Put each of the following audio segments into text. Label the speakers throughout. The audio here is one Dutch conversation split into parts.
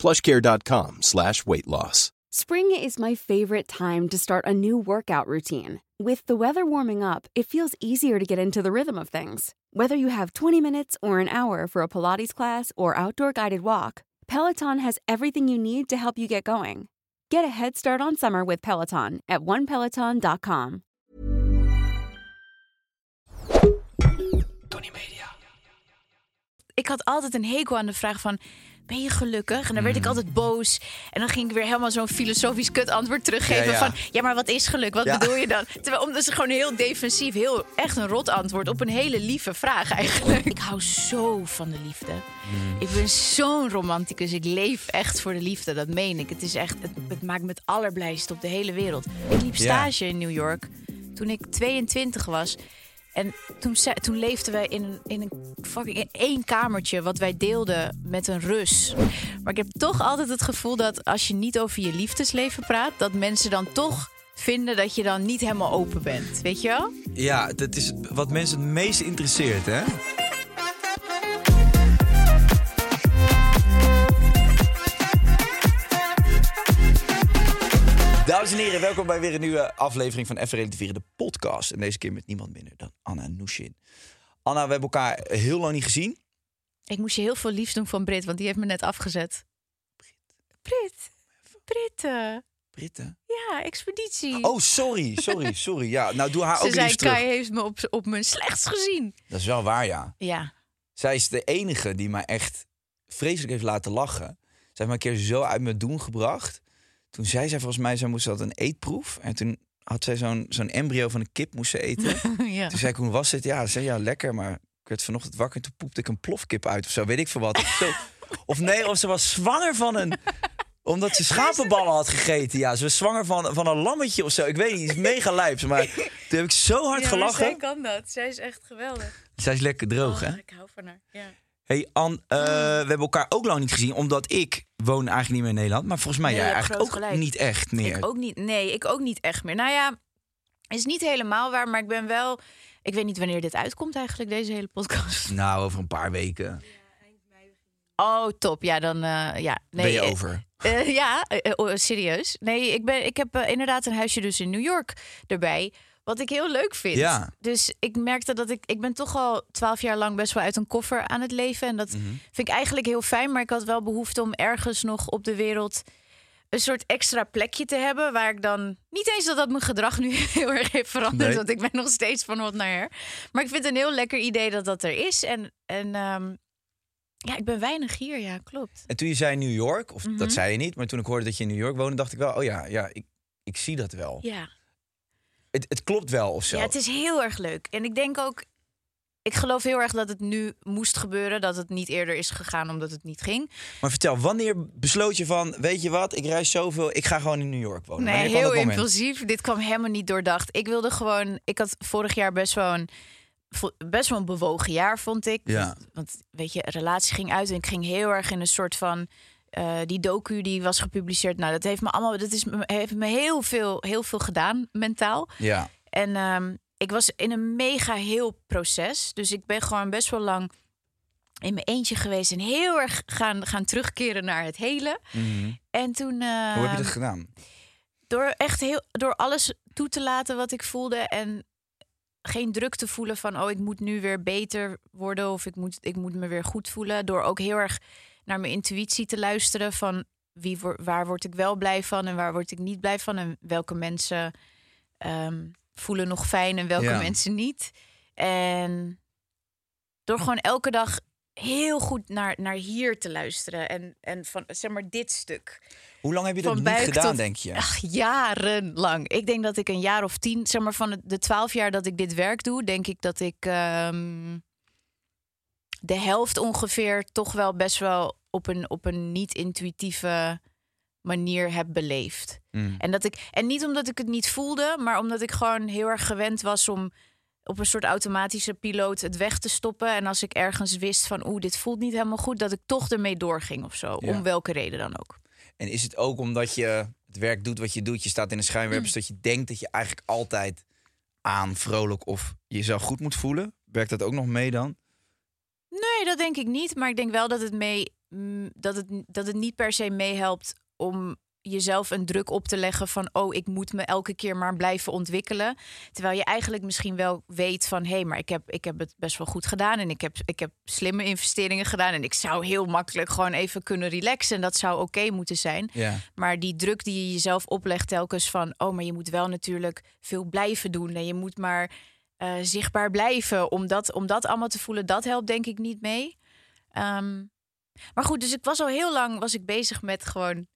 Speaker 1: plushcare.com slash weight loss.
Speaker 2: Spring is my favorite time to start a new workout routine. With the weather warming up, it feels easier to get into the rhythm of things. Whether you have 20 minutes or an hour for a Pilates class or outdoor guided walk, Peloton has everything you need to help you get going. Get a head start on summer with Peloton at onepeloton.com.
Speaker 3: Tony Media. Ik had altijd een hekel aan de vraag van... Ben je gelukkig? En dan werd ik
Speaker 4: Hmm.
Speaker 3: altijd boos. En dan ging ik weer helemaal zo'n filosofisch kut antwoord teruggeven.
Speaker 4: Ja, ja.
Speaker 3: Van, ja, maar wat is geluk? Wat
Speaker 4: Ja.
Speaker 3: bedoel je dan? Terwijl, omdat ze gewoon heel defensief, heel echt een rot antwoord op een hele lieve vraag eigenlijk. Ik hou zo van de liefde.
Speaker 4: Hmm.
Speaker 3: Ik ben zo'n romanticus. Ik leef echt voor de liefde, dat meen ik. Het, is echt, het, het maakt me het allerblijst op de hele wereld. Ik liep stage in New York toen ik 22 was. En toen, toen leefden wij in in een fucking in één kamertje wat wij deelden met een Rus. Maar ik heb toch altijd het gevoel dat als je niet over je liefdesleven praat, dat mensen dan toch vinden dat je dan niet helemaal open bent. Weet je wel?
Speaker 4: Ja, dat is wat mensen het meest interesseert, hè? Dames en heren, welkom bij weer een nieuwe aflevering van Even Relativeren, de podcast. En deze keer met niemand minder dan Anna Nushin. Anna, we hebben elkaar heel lang niet gezien.
Speaker 3: Ik moest je heel veel liefst doen van Brit, want die heeft me net afgezet. Brit. Britten.
Speaker 4: Britten.
Speaker 3: Ja, expeditie.
Speaker 4: Oh, sorry, sorry, sorry. Ja, nou doe haar
Speaker 3: Ze
Speaker 4: ook liefst terug.
Speaker 3: Kai heeft me op, op mijn slechtst gezien.
Speaker 4: Dat is wel waar, ja.
Speaker 3: Ja.
Speaker 4: Zij is de enige die mij echt vreselijk heeft laten lachen. Zij heeft me een keer zo uit mijn doen gebracht. Toen zei zij volgens mij, zij moest dat een eetproef. En toen had zij zo'n zo'n embryo van een kip moest ze eten.
Speaker 3: ja.
Speaker 4: Toen zei ik, hoe was het? Ja, ze zei, ja, lekker. Maar ik werd vanochtend wakker en toen poepte ik een plofkip uit of zo. Weet ik veel wat. Of, zo. of nee, of ze was zwanger van een... Omdat ze schapenballen had gegeten. Ja, ze was zwanger van, van een lammetje of zo. Ik weet niet, het is mega lijps. Maar toen heb ik zo hard
Speaker 3: Ja,
Speaker 4: gelachen.
Speaker 3: zij kan dat. Zij is echt geweldig.
Speaker 4: Zij is lekker droog,
Speaker 3: Oh,
Speaker 4: hè?
Speaker 3: Ik hou van haar. Ja.
Speaker 4: Hey Ann, eh, we hebben elkaar ook lang niet gezien, omdat ik woon eigenlijk niet meer in Nederland. Maar volgens mij
Speaker 3: Nee,
Speaker 4: jij eigenlijk ook
Speaker 3: gelijk.
Speaker 4: niet echt meer.
Speaker 3: Ik ook niet. Nee, ik ook niet echt meer. Nou ja, is niet helemaal waar, maar ik ben wel. Ik weet niet wanneer dit uitkomt eigenlijk, deze hele podcast.
Speaker 4: Nou, over een paar weken
Speaker 3: Oh, top. Ja, dan eh, ja. Nee,
Speaker 4: ben je
Speaker 3: eh,
Speaker 4: over.
Speaker 3: eh, ja, oh, serieus. Nee, ik, ben, ik heb inderdaad een huisje dus in New York erbij. Wat ik heel leuk vind.
Speaker 4: Ja.
Speaker 3: Dus ik merkte dat ik... Ik ben toch al twaalf jaar lang best wel uit een koffer aan het leven. En dat
Speaker 4: Mhm.
Speaker 3: vind ik eigenlijk heel fijn. Maar ik had wel behoefte om ergens nog op de wereld... een soort extra plekje te hebben... waar ik dan... Niet eens dat dat mijn gedrag nu heel erg heeft veranderd...
Speaker 4: Nee.
Speaker 3: want ik ben nog steeds van wat naar her. Maar ik vind het een heel lekker idee dat dat er is. En, en ehm, ja, ik ben weinig hier. Ja, klopt.
Speaker 4: En toen je zei New York, of
Speaker 3: Mhm.
Speaker 4: dat zei je niet, maar toen ik hoorde dat je in New York woonde, dacht ik wel, oh ja, ja ik, ik zie dat wel.
Speaker 3: Ja.
Speaker 4: Het, het klopt wel of zo.
Speaker 3: Ja, het is heel erg leuk. En ik denk ook, ik geloof heel erg dat het nu moest gebeuren. Dat het niet eerder is gegaan omdat het niet ging.
Speaker 4: Maar vertel, wanneer besloot je van, weet je wat, ik reis zoveel, ik ga gewoon in New York wonen?
Speaker 3: Nee,
Speaker 4: Wanneer
Speaker 3: heel impulsief. Dit kwam helemaal niet doordacht. Ik wilde gewoon, ik had vorig jaar best wel een, best wel een bewogen jaar, vond ik.
Speaker 4: Ja.
Speaker 3: Want, want weet je, relatie ging uit en ik ging heel erg in een soort van. Eh, die docu die was gepubliceerd. Nou, dat heeft me allemaal. Dat is, me- heeft me heel veel, heel veel gedaan mentaal.
Speaker 4: Ja,
Speaker 3: En ehm, ik was in een mega heel proces. Dus ik ben gewoon best wel lang in mijn eentje geweest. En heel erg gaan, gaan terugkeren naar het hele.
Speaker 4: Mhm.
Speaker 3: En toen...
Speaker 4: hoe heb je
Speaker 3: ehm,
Speaker 4: dat gedaan?
Speaker 3: door echt heel door alles toe te laten wat ik voelde en geen druk te voelen van oh ik moet nu weer beter worden of ik moet ik moet me weer goed voelen door ook heel erg naar mijn intuïtie te luisteren van wie waar word ik wel blij van en waar word ik niet blij van en welke mensen ehm, voelen nog fijn en welke
Speaker 4: Ja.
Speaker 3: mensen niet en door gewoon elke dag heel goed naar, naar hier te luisteren en, en van zeg maar dit stuk
Speaker 4: Hoe lang heb je dat
Speaker 3: van
Speaker 4: niet gedaan,
Speaker 3: tot-
Speaker 4: denk je?
Speaker 3: Ach, jarenlang. Ik denk dat ik een jaar of tien, zeg maar van de- de twaalf jaar dat ik dit werk doe, denk ik dat ik ehm, de helft ongeveer toch wel best wel op een, op een niet-intuïtieve manier heb beleefd.
Speaker 4: Mm.
Speaker 3: En, dat ik, en niet omdat ik het niet voelde, maar omdat ik gewoon heel erg gewend was om op een soort automatische piloot het weg te stoppen. En als ik ergens wist van oeh, dit voelt niet helemaal goed, dat ik toch ermee doorging of zo.
Speaker 4: Ja.
Speaker 3: Om welke reden dan ook.
Speaker 4: En is het ook omdat je het werk doet wat je doet, je staat in de schijnwerpers, dat je denkt dat je eigenlijk altijd aan, vrolijk of jezelf goed moet voelen? Werkt dat ook nog mee dan?
Speaker 3: Nee, dat denk ik niet. Maar ik denk wel dat het, mee, mm, dat het, dat het niet per se meehelpt om jezelf een druk op te leggen van oh, ik moet me elke keer maar blijven ontwikkelen. Terwijl je eigenlijk misschien wel weet van hé, hey, maar ik heb, ik heb het best wel goed gedaan en ik heb, ik heb slimme investeringen gedaan en ik zou heel makkelijk gewoon even kunnen relaxen en dat zou oké moeten zijn.
Speaker 4: Ja.
Speaker 3: Maar die druk die je jezelf oplegt telkens van... oh, maar je moet wel natuurlijk veel blijven doen... en je moet maar eh, zichtbaar blijven om dat, om dat allemaal te voelen... dat helpt denk ik niet mee. Ehm, maar goed, dus ik was al heel lang was ik bezig met gewoon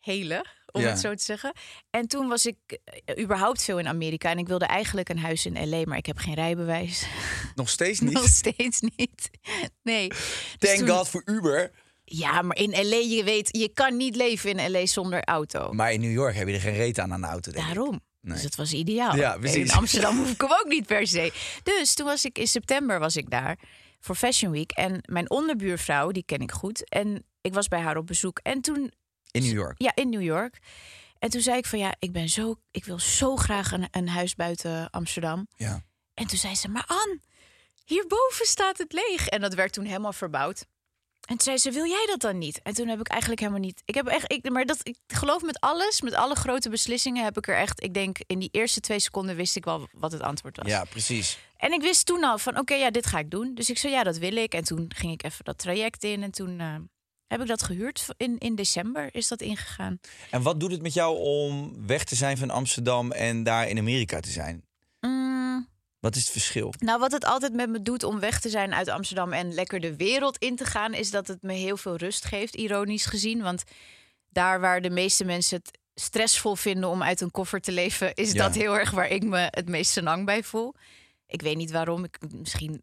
Speaker 3: helen, om
Speaker 4: Ja.
Speaker 3: het zo te zeggen. En toen was ik eh, überhaupt veel in Amerika... en ik wilde eigenlijk een huis in L.A., maar ik heb geen rijbewijs.
Speaker 4: Nog steeds
Speaker 3: Nog
Speaker 4: niet.
Speaker 3: steeds niet. Nee. Dus
Speaker 4: Thank
Speaker 3: toen-
Speaker 4: God voor Uber.
Speaker 3: Ja, maar in L.A., je weet, je kan niet leven in L.A. zonder auto.
Speaker 4: Maar in New York heb je er geen reet aan aan de auto. denk ik. Nee.
Speaker 3: Dus het was ideaal.
Speaker 4: Ja.
Speaker 3: In Amsterdam hoef ik hem ook niet per se. Dus toen was ik in september was ik daar voor Fashion Week. En mijn onderbuurvrouw, die ken ik goed. En ik was bij haar op bezoek. En toen,
Speaker 4: In New York.
Speaker 3: ja, in New York. En toen zei ik van ja, ik ben zo, ik wil zo graag een, een huis buiten Amsterdam.
Speaker 4: Ja.
Speaker 3: En toen zei ze, maar Ann, hierboven staat het leeg. En dat werd toen helemaal verbouwd. En toen zei ze, wil jij dat dan niet? En toen heb ik eigenlijk helemaal niet... Ik heb echt, ik, maar dat, ik geloof met alles, met alle grote beslissingen heb ik er echt... Ik denk, in die eerste twee seconden wist ik wel wat het antwoord was.
Speaker 4: ja, precies.
Speaker 3: En ik wist toen al van, oké, ja, dit ga ik doen. Dus ik zei, ja, dat wil ik. En toen ging ik even dat traject in. En toen eh, heb ik dat gehuurd. In, in december is dat ingegaan.
Speaker 4: En wat doet het met jou om weg te zijn van Amsterdam en daar in Amerika te zijn? Wat is het verschil?
Speaker 3: Nou, wat het altijd met me doet om weg te zijn uit Amsterdam en lekker de wereld in te gaan, is dat het me heel veel rust geeft, ironisch gezien. Want daar waar de meeste mensen het stressvol vinden om uit een koffer te leven, is
Speaker 4: Ja.
Speaker 3: dat heel erg waar ik me het meest senang bij voel. Ik weet niet waarom. Ik, misschien.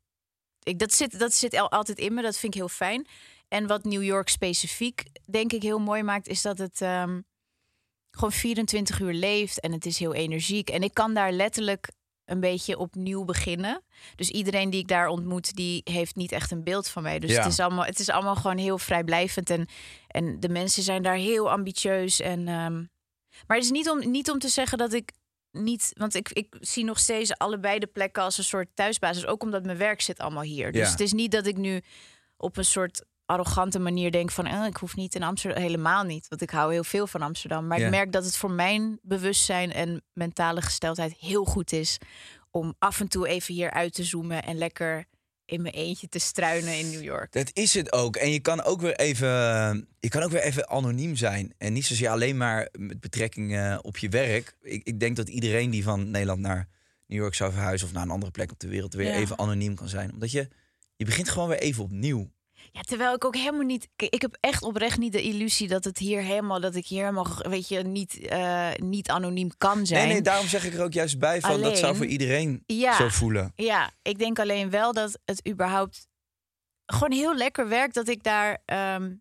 Speaker 3: Ik, dat, zit, dat zit al- altijd in me. Dat vind ik heel fijn. En wat New York specifiek, denk ik, heel mooi maakt, is dat het ehm, gewoon 24 uur leeft en het is heel energiek. En ik kan daar letterlijk een beetje opnieuw beginnen. Dus iedereen die ik daar ontmoet, die heeft niet echt een beeld van mij. Dus
Speaker 4: Ja.
Speaker 3: het, is allemaal, het is allemaal gewoon heel vrijblijvend. En, en de mensen zijn daar heel ambitieus. En, ehm, maar het is niet om, niet om te zeggen dat ik niet... Want ik, ik zie nog steeds allebei de plekken als een soort thuisbasis. Ook omdat mijn werk zit allemaal hier. Dus
Speaker 4: Ja.
Speaker 3: het is niet dat ik nu op een soort arrogante manier denk van... eh, ik hoef niet in Amsterdam. Helemaal niet, want ik hou heel veel van Amsterdam. Maar
Speaker 4: Ja.
Speaker 3: ik merk dat het voor mijn bewustzijn en mentale gesteldheid heel goed is... om af en toe even hier uit te zoomen en lekker in mijn eentje te struinen in New York.
Speaker 4: Dat is het ook. En je kan ook weer even, je kan ook weer even anoniem zijn. En niet zozeer alleen maar met betrekking eh, op je werk. Ik, ik denk dat iedereen die van Nederland naar New York zou verhuizen... of naar een andere plek op de wereld weer
Speaker 3: Ja.
Speaker 4: even anoniem kan zijn. Omdat je, je begint gewoon weer even opnieuw.
Speaker 3: Ja, terwijl ik ook helemaal niet. Ik heb echt oprecht niet de illusie dat het hier helemaal. dat ik hier helemaal. weet je, niet, eh, niet anoniem kan zijn.
Speaker 4: Nee, nee, daarom zeg ik er ook juist bij van... dat zou voor iedereen
Speaker 3: Ja.
Speaker 4: zo voelen.
Speaker 3: Ja, ik denk alleen wel dat het überhaupt. gewoon heel lekker werkt dat ik daar. ehm,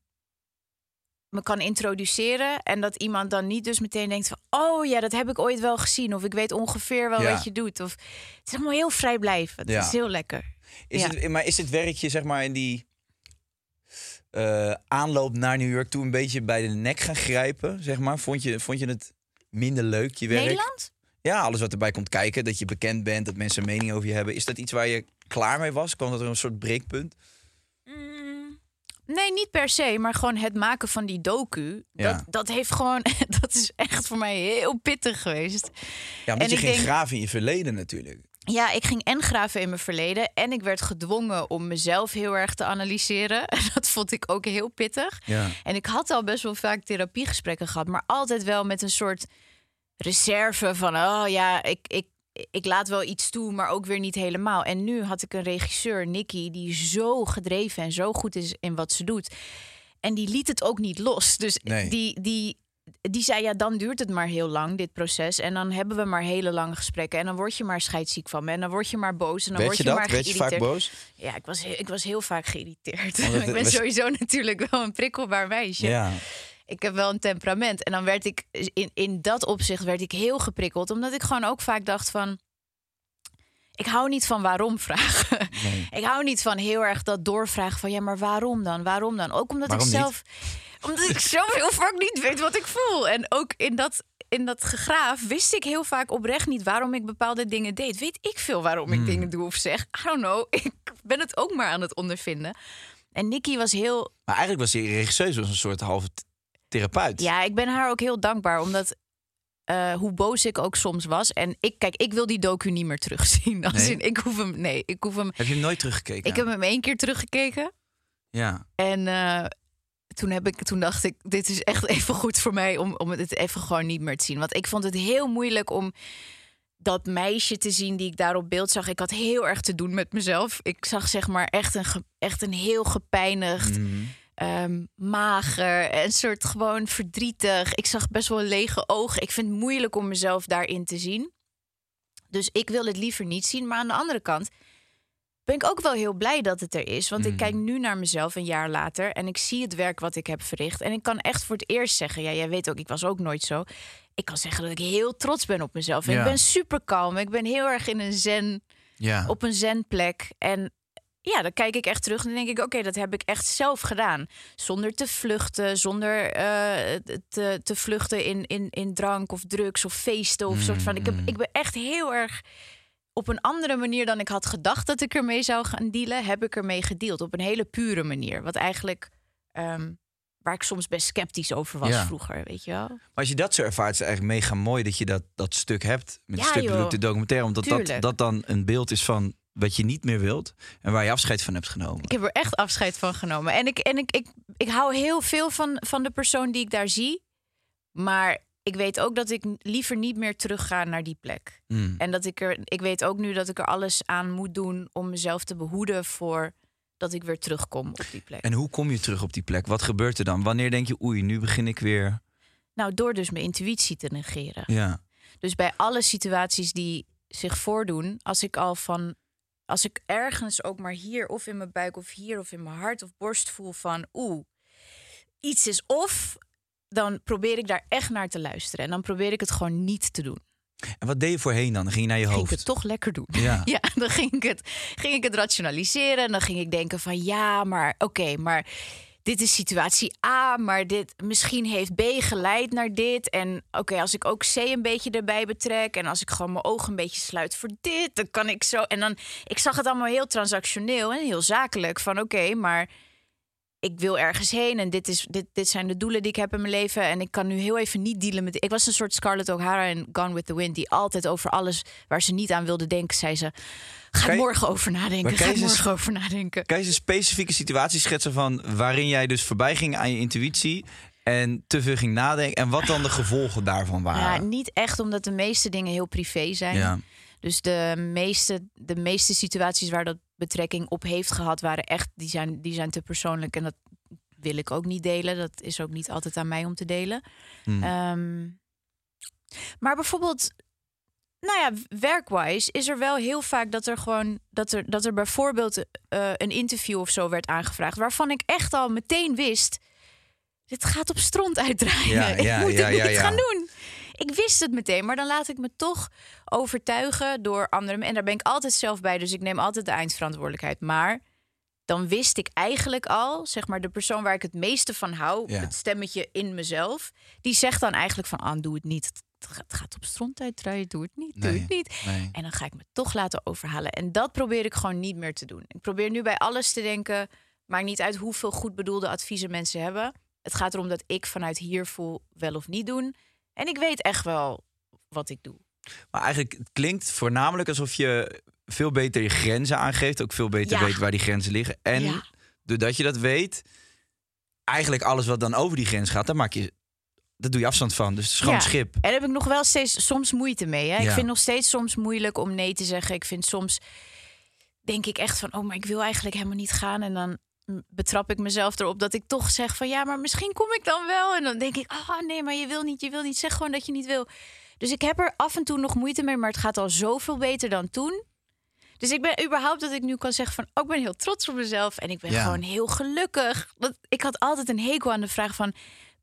Speaker 3: me kan introduceren en dat iemand dan niet dus meteen denkt van oh ja dat heb ik ooit wel gezien of ik weet ongeveer wel
Speaker 4: Ja.
Speaker 3: wat je doet of het is allemaal heel vrijblijvend
Speaker 4: Ja.
Speaker 3: het is heel lekker
Speaker 4: Is
Speaker 3: Ja.
Speaker 4: het, maar is het werkje, zeg maar, in die eh, aanloop naar New York... toen een beetje bij de nek gaan grijpen, zeg maar? Vond je, vond je het minder leuk, je werk?
Speaker 3: Nederland
Speaker 4: Ja, alles wat erbij komt kijken. Dat je bekend bent, dat mensen een mening over je hebben. Is dat iets waar je klaar mee was? Kwam dat er een soort breekpunt?
Speaker 3: Mm, Nee, niet per se, maar gewoon het maken van die docu.
Speaker 4: Ja.
Speaker 3: Dat, dat heeft gewoon, dat is echt voor mij heel pittig geweest.
Speaker 4: Ja,
Speaker 3: En
Speaker 4: je ging
Speaker 3: denk-
Speaker 4: graven in je verleden natuurlijk.
Speaker 3: Ja, ik ging en graven in mijn verleden en ik werd gedwongen om mezelf heel erg te analyseren. En dat vond ik ook heel pittig.
Speaker 4: Ja.
Speaker 3: En ik had al best wel vaak therapiegesprekken gehad, maar altijd wel met een soort reserve van, oh ja, ik, ik, ik laat wel iets toe, maar ook weer niet helemaal. En nu had ik een regisseur, Nicky, die zo gedreven en zo goed is in wat ze doet. En die liet het ook niet los. Dus
Speaker 4: Nee.
Speaker 3: die, die, die zei, ja, dan duurt het maar heel lang, dit proces. En dan hebben we maar hele lange gesprekken. En dan word je maar scheidsziek van me. En dan word je maar boos. En dan
Speaker 4: Weet
Speaker 3: word
Speaker 4: je
Speaker 3: je,
Speaker 4: dat?
Speaker 3: maar
Speaker 4: Werd je vaak
Speaker 3: geïrriteerd.
Speaker 4: boos?
Speaker 3: Ja, ik was, heel, ik was heel vaak geïrriteerd.
Speaker 4: Het
Speaker 3: ik ben
Speaker 4: was-
Speaker 3: sowieso natuurlijk wel een prikkelbaar meisje.
Speaker 4: Ja.
Speaker 3: ik heb wel een temperament. En dan werd ik in, in dat opzicht werd ik heel geprikkeld. Omdat ik gewoon ook vaak dacht van. Ik hou niet van waarom vragen. ik hou niet van heel erg dat doorvragen van ja, maar waarom dan? Waarom dan? Ook omdat
Speaker 4: Waarom
Speaker 3: ik
Speaker 4: niet?
Speaker 3: Omdat ik zelf heel vaak niet weet wat ik voel. En ook in dat, in dat gegraaf wist ik heel vaak oprecht niet waarom ik bepaalde dingen deed. Weet ik veel waarom
Speaker 4: Hmm.
Speaker 3: ik dingen doe of zeg. I don't know. Ik ben het ook maar aan het ondervinden. En Nikki was heel
Speaker 4: Maar eigenlijk was die regisseur was een soort halve th- therapeut.
Speaker 3: ja, ik ben haar ook heel dankbaar, omdat eh, hoe boos ik ook soms was. En ik, kijk, ik wil die docu niet meer terugzien. Als
Speaker 4: Nee?
Speaker 3: in, ik hoef hem, nee, ik hoef hem.
Speaker 4: Heb je hem nooit teruggekeken?
Speaker 3: Ik heb hem één keer teruggekeken.
Speaker 4: Ja.
Speaker 3: En eh, toen, heb ik, toen dacht ik, dit is echt even goed voor mij om, om het even gewoon niet meer te zien. Want ik vond het heel moeilijk om dat meisje te zien die ik daar op beeld zag. Ik had heel erg te doen met mezelf. Ik zag zeg maar echt een, echt een heel gepijnigd, ehm, mager, een soort gewoon verdrietig. Ik zag best wel lege ogen. Ik vind het moeilijk om mezelf daarin te zien. Dus ik wil het liever niet zien. Maar aan de andere kant ben ik ook wel heel blij dat het er is. Want ik kijk nu naar mezelf een jaar later en ik zie het werk wat ik heb verricht. En ik kan echt voor het eerst zeggen, ja, jij weet ook, ik was ook nooit zo. Ik kan zeggen dat ik heel trots ben op mezelf. En
Speaker 4: Ja.
Speaker 3: ik ben super kalm. Ik ben heel erg in een zen,
Speaker 4: Ja.
Speaker 3: op een zenplek. En ja, dan kijk ik echt terug en dan denk ik, oké, dat heb ik echt zelf gedaan. Zonder te vluchten, zonder eh, te, te vluchten in, in, in drank of drugs of feesten of soort van. Ik, heb, ik ben echt heel erg op een andere manier dan ik had gedacht dat ik ermee zou gaan dealen, heb ik ermee gedeeld. Op een hele pure manier. Wat eigenlijk ehm, waar ik soms best sceptisch over was
Speaker 4: Ja.
Speaker 3: vroeger, weet je wel.
Speaker 4: Maar als je dat zo ervaart, is het eigenlijk mega mooi dat je dat, dat stuk hebt. Met
Speaker 3: Ja,
Speaker 4: een stuk bedoel de documentaire. Omdat dat, dat dan een beeld is van wat je niet meer wilt. En waar je afscheid van hebt genomen.
Speaker 3: Ik heb er echt afscheid van genomen. En ik, en ik, ik, ik hou heel veel van, van de persoon die ik daar zie. Maar ik weet ook dat ik liever niet meer terugga naar die plek.
Speaker 4: Mm.
Speaker 3: En dat ik er, ik weet ook nu dat ik er alles aan moet doen om mezelf te behoeden voor dat ik weer terugkom op die plek.
Speaker 4: En hoe kom je terug op die plek? Wat gebeurt er dan? Wanneer denk je, oei, nu begin ik weer.
Speaker 3: Nou, door dus mijn intuïtie te negeren.
Speaker 4: Ja.
Speaker 3: Dus bij alle situaties die zich voordoen, als ik al van. Als ik ergens ook maar hier of in mijn buik of hier of in mijn hart of borst voel van oeh, iets is of, dan probeer ik daar echt naar te luisteren. En dan probeer ik het gewoon niet te doen.
Speaker 4: En wat deed je voorheen dan? Dan ging je naar je
Speaker 3: Ging ik
Speaker 4: hoofd.
Speaker 3: het toch lekker doen.
Speaker 4: Ja.
Speaker 3: Ja, dan ging ik het, ging ik het rationaliseren. En dan ging ik denken van ja, maar oké, maar dit is situatie A, maar dit misschien heeft B geleid naar dit. En oké, als ik ook C een beetje erbij betrek en als ik gewoon mijn ogen een beetje sluit voor dit, dan kan ik zo. En dan, ik zag het allemaal heel transactioneel en heel zakelijk. Van oké, maar ik wil ergens heen en dit, is, dit, dit zijn de doelen die ik heb in mijn leven. En ik kan nu heel even niet dealen met... Ik was een soort Scarlett O'Hara in Gone with the Wind... die altijd over alles waar ze niet aan wilde denken... zei ze, ga
Speaker 4: je-
Speaker 3: morgen over nadenken, ga
Speaker 4: je
Speaker 3: morgen over nadenken.
Speaker 4: Kan je eens een specifieke situatie schetsen van waarin jij dus voorbij ging aan je intuïtie en te veel ging nadenken en wat dan de gevolgen daarvan
Speaker 3: Ja,
Speaker 4: waren?
Speaker 3: niet echt, omdat de meeste dingen heel privé zijn.
Speaker 4: Ja.
Speaker 3: Dus de meeste, de meeste situaties waar dat betrekking op heeft gehad... waren echt, die zijn, die zijn te persoonlijk en dat wil ik ook niet delen. Dat is ook niet altijd aan mij om te delen.
Speaker 4: Hmm.
Speaker 3: Ehm, maar bijvoorbeeld, nou ja, werkwise is er wel heel vaak dat er gewoon dat er, dat er bijvoorbeeld eh, een interview of zo werd aangevraagd, waarvan ik echt al meteen wist. Dit gaat op stront uitdraaien.
Speaker 4: Ja, ja,
Speaker 3: ik moet
Speaker 4: ja,
Speaker 3: het
Speaker 4: ja,
Speaker 3: niet gaan doen. Ik wist het meteen, maar dan laat ik me toch overtuigen door anderen. En daar ben ik altijd zelf bij, dus ik neem altijd de eindverantwoordelijkheid. Maar dan wist ik eigenlijk al, zeg maar, de persoon waar ik het meeste van hou,
Speaker 4: Ja.
Speaker 3: het stemmetje in mezelf, die zegt dan eigenlijk van, ah, doe het niet. Het gaat- op stront uitdraaien, doe het niet, doe
Speaker 4: Nee,
Speaker 3: het niet.
Speaker 4: nee.
Speaker 3: En dan ga ik me toch laten overhalen. En dat probeer ik gewoon niet meer te doen. Ik probeer nu bij alles te denken, maakt niet uit hoeveel goed bedoelde adviezen mensen hebben. Het gaat erom dat ik vanuit hier voel wel of niet doen. En ik weet echt wel wat ik doe.
Speaker 4: Maar eigenlijk het klinkt voornamelijk alsof je veel beter je grenzen aangeeft, ook veel beter
Speaker 3: Ja.
Speaker 4: weet waar die grenzen liggen. En
Speaker 3: Ja.
Speaker 4: doordat je dat weet, eigenlijk alles wat dan over die grens gaat, daar maak je, dat doe je afstand van. Dus het is gewoon
Speaker 3: Ja.
Speaker 4: schip.
Speaker 3: En daar heb ik nog wel steeds soms moeite mee. Hè? Ik vind nog steeds soms moeilijk om nee te zeggen. Ik vind soms denk ik echt van, oh, maar ik wil eigenlijk helemaal niet gaan. En dan betrap ik mezelf erop dat ik toch zeg van, ja, maar misschien kom ik dan wel. En dan denk ik, ah, nee, maar je wil niet, je wil niet. Zeg gewoon dat je niet wil. Dus ik heb er af en toe nog moeite mee, maar het gaat al zoveel beter dan toen. Dus ik ben überhaupt dat ik nu kan zeggen van, oh, ik ben heel trots op mezelf en ik ben
Speaker 4: Ja.
Speaker 3: gewoon heel gelukkig. Want ik had altijd een hekel aan de vraag van,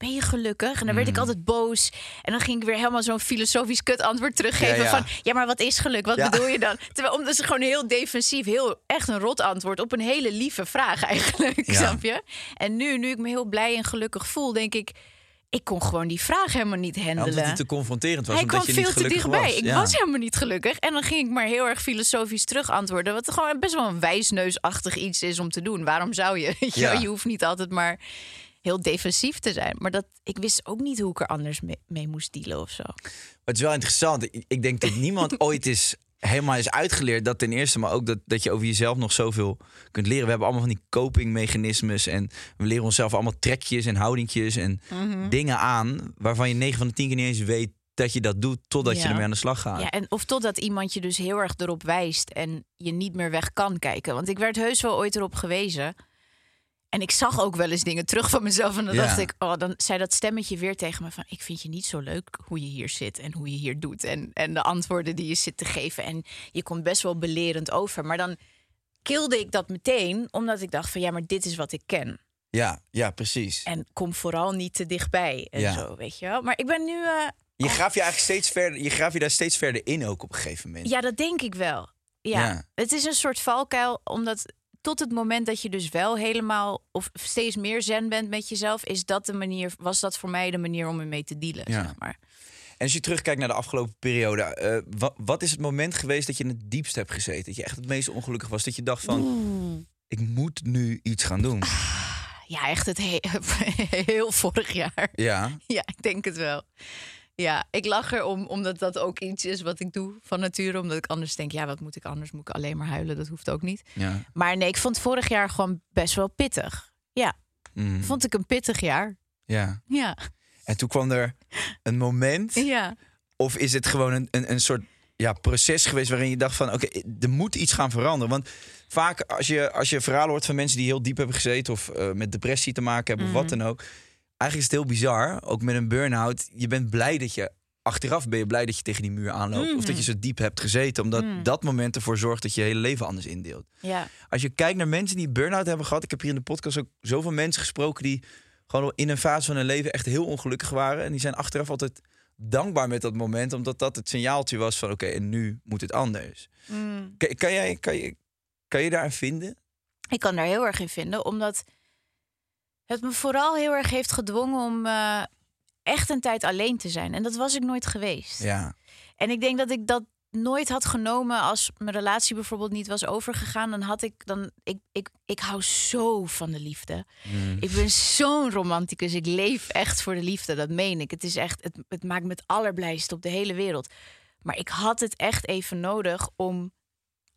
Speaker 3: ben je gelukkig? En dan werd ik
Speaker 4: Mm.
Speaker 3: altijd boos. En dan ging ik weer helemaal zo'n filosofisch kut antwoord teruggeven
Speaker 4: Ja, ja.
Speaker 3: van... Ja, maar wat is geluk? Wat bedoel je dan? Terwijl omdat ze gewoon heel defensief, heel echt een rot antwoord op een hele lieve vraag eigenlijk, snap je? En nu, nu ik me heel blij en gelukkig voel, denk ik... Ik kon gewoon die vraag helemaal niet handelen.
Speaker 4: omdat het te confronterend was.
Speaker 3: Hij
Speaker 4: omdat
Speaker 3: kwam
Speaker 4: je niet
Speaker 3: veel te
Speaker 4: gelukkig
Speaker 3: dichtbij.
Speaker 4: Was.
Speaker 3: Ik
Speaker 4: Ja.
Speaker 3: was helemaal niet gelukkig. En dan ging ik maar heel erg filosofisch terug antwoorden. Wat gewoon best wel een wijsneusachtig iets is om te doen. Waarom zou je?
Speaker 4: Ja.
Speaker 3: je hoeft niet altijd maar heel defensief te zijn. Maar dat, ik wist ook niet hoe ik er anders mee, mee moest dealen of zo.
Speaker 4: Maar het is wel interessant. Ik, ik denk dat niemand ooit is helemaal is uitgeleerd. Dat ten eerste, maar ook dat, dat je over jezelf nog zoveel kunt leren. We hebben allemaal van die copingmechanismes. En we leren onszelf allemaal trekjes en houdingjes en
Speaker 3: Mhm.
Speaker 4: dingen aan. Waarvan je 9 van de 10 keer niet eens weet dat je dat doet. Totdat je
Speaker 3: Ja.
Speaker 4: ermee aan de slag gaat.
Speaker 3: Ja, en of totdat iemand je dus heel erg erop wijst en je niet meer weg kan kijken. Want ik werd heus wel ooit erop gewezen. En ik zag ook wel eens dingen terug van mezelf. En dan
Speaker 4: Ja.
Speaker 3: dacht ik, oh, dan zei dat stemmetje weer tegen me van... ik vind je niet zo leuk hoe je hier zit en hoe je hier doet. En, en de antwoorden die je zit te geven. En je komt best wel belerend over. Maar dan kilde ik dat meteen, omdat ik dacht van... ja, maar dit is wat ik ken.
Speaker 4: Ja, ja, precies.
Speaker 3: En kom vooral niet te dichtbij en
Speaker 4: Ja.
Speaker 3: zo, weet je wel. Maar ik ben nu... eh,
Speaker 4: Je graaf je eigenlijk steeds verder, je graaf je daar steeds verder in ook op een gegeven moment.
Speaker 3: Ja, dat denk ik wel. Ja.
Speaker 4: Ja.
Speaker 3: Het is een soort valkuil, omdat tot het moment dat je dus wel helemaal of steeds meer zen bent met jezelf, is dat de manier, was dat voor mij de manier om ermee te dealen.
Speaker 4: Ja.
Speaker 3: Zeg maar.
Speaker 4: En als je terugkijkt naar de afgelopen periode, eh, wa- wat is het moment geweest dat je in het diepst hebt gezeten? Dat je echt het meest ongelukkig was? Dat je dacht van, ik moet nu iets gaan doen.
Speaker 3: Ja, echt het he- heel vorig jaar.
Speaker 4: Ja,
Speaker 3: Ja, ik denk het wel. Ja, ik lach erom, omdat dat ook iets is wat ik doe van nature. Omdat ik anders denk, ja, wat moet ik anders? Moet ik alleen maar huilen? Dat hoeft ook niet.
Speaker 4: ja.
Speaker 3: Maar nee, ik vond vorig jaar gewoon best wel pittig. Ja,
Speaker 4: Mm,
Speaker 3: vond ik een pittig jaar.
Speaker 4: ja.
Speaker 3: Ja,
Speaker 4: En toen kwam er een moment,
Speaker 3: ja.
Speaker 4: of is het gewoon een, een, een soort ja, proces geweest waarin je dacht van, oké, er moet iets gaan veranderen. Want vaak als je, als je verhalen hoort van mensen die heel diep hebben gezeten of eh, met depressie te maken hebben of wat dan ook. Eigenlijk is het heel bizar, ook met een burn-out. Je bent blij dat je, achteraf ben je blij dat je tegen die muur aanloopt. Of dat je zo diep hebt gezeten, omdat dat moment ervoor zorgt dat je je hele leven anders indeelt.
Speaker 3: Ja.
Speaker 4: Als je kijkt naar mensen die burn-out hebben gehad. Ik heb hier in de podcast ook zoveel mensen gesproken die gewoon in een fase van hun leven echt heel ongelukkig waren. En die zijn achteraf altijd dankbaar met dat moment, omdat dat het signaaltje was van oké, en nu moet het anders.
Speaker 3: Mm.
Speaker 4: Kan, kan, jij, kan, je, kan je daarin vinden?
Speaker 3: Ik kan daar heel erg in vinden, omdat het me vooral heel erg heeft gedwongen om eh, echt een tijd alleen te zijn. En dat was ik nooit geweest.
Speaker 4: Ja.
Speaker 3: En ik denk dat ik dat nooit had genomen als mijn relatie bijvoorbeeld niet was overgegaan. Dan had ik dan. Ik, ik, ik hou zo van de liefde. Ik ben zo'n romanticus. Ik leef echt voor de liefde. Dat meen ik. Het is echt. Het, het maakt me het allerblijst op de hele wereld. Maar ik had het echt even nodig om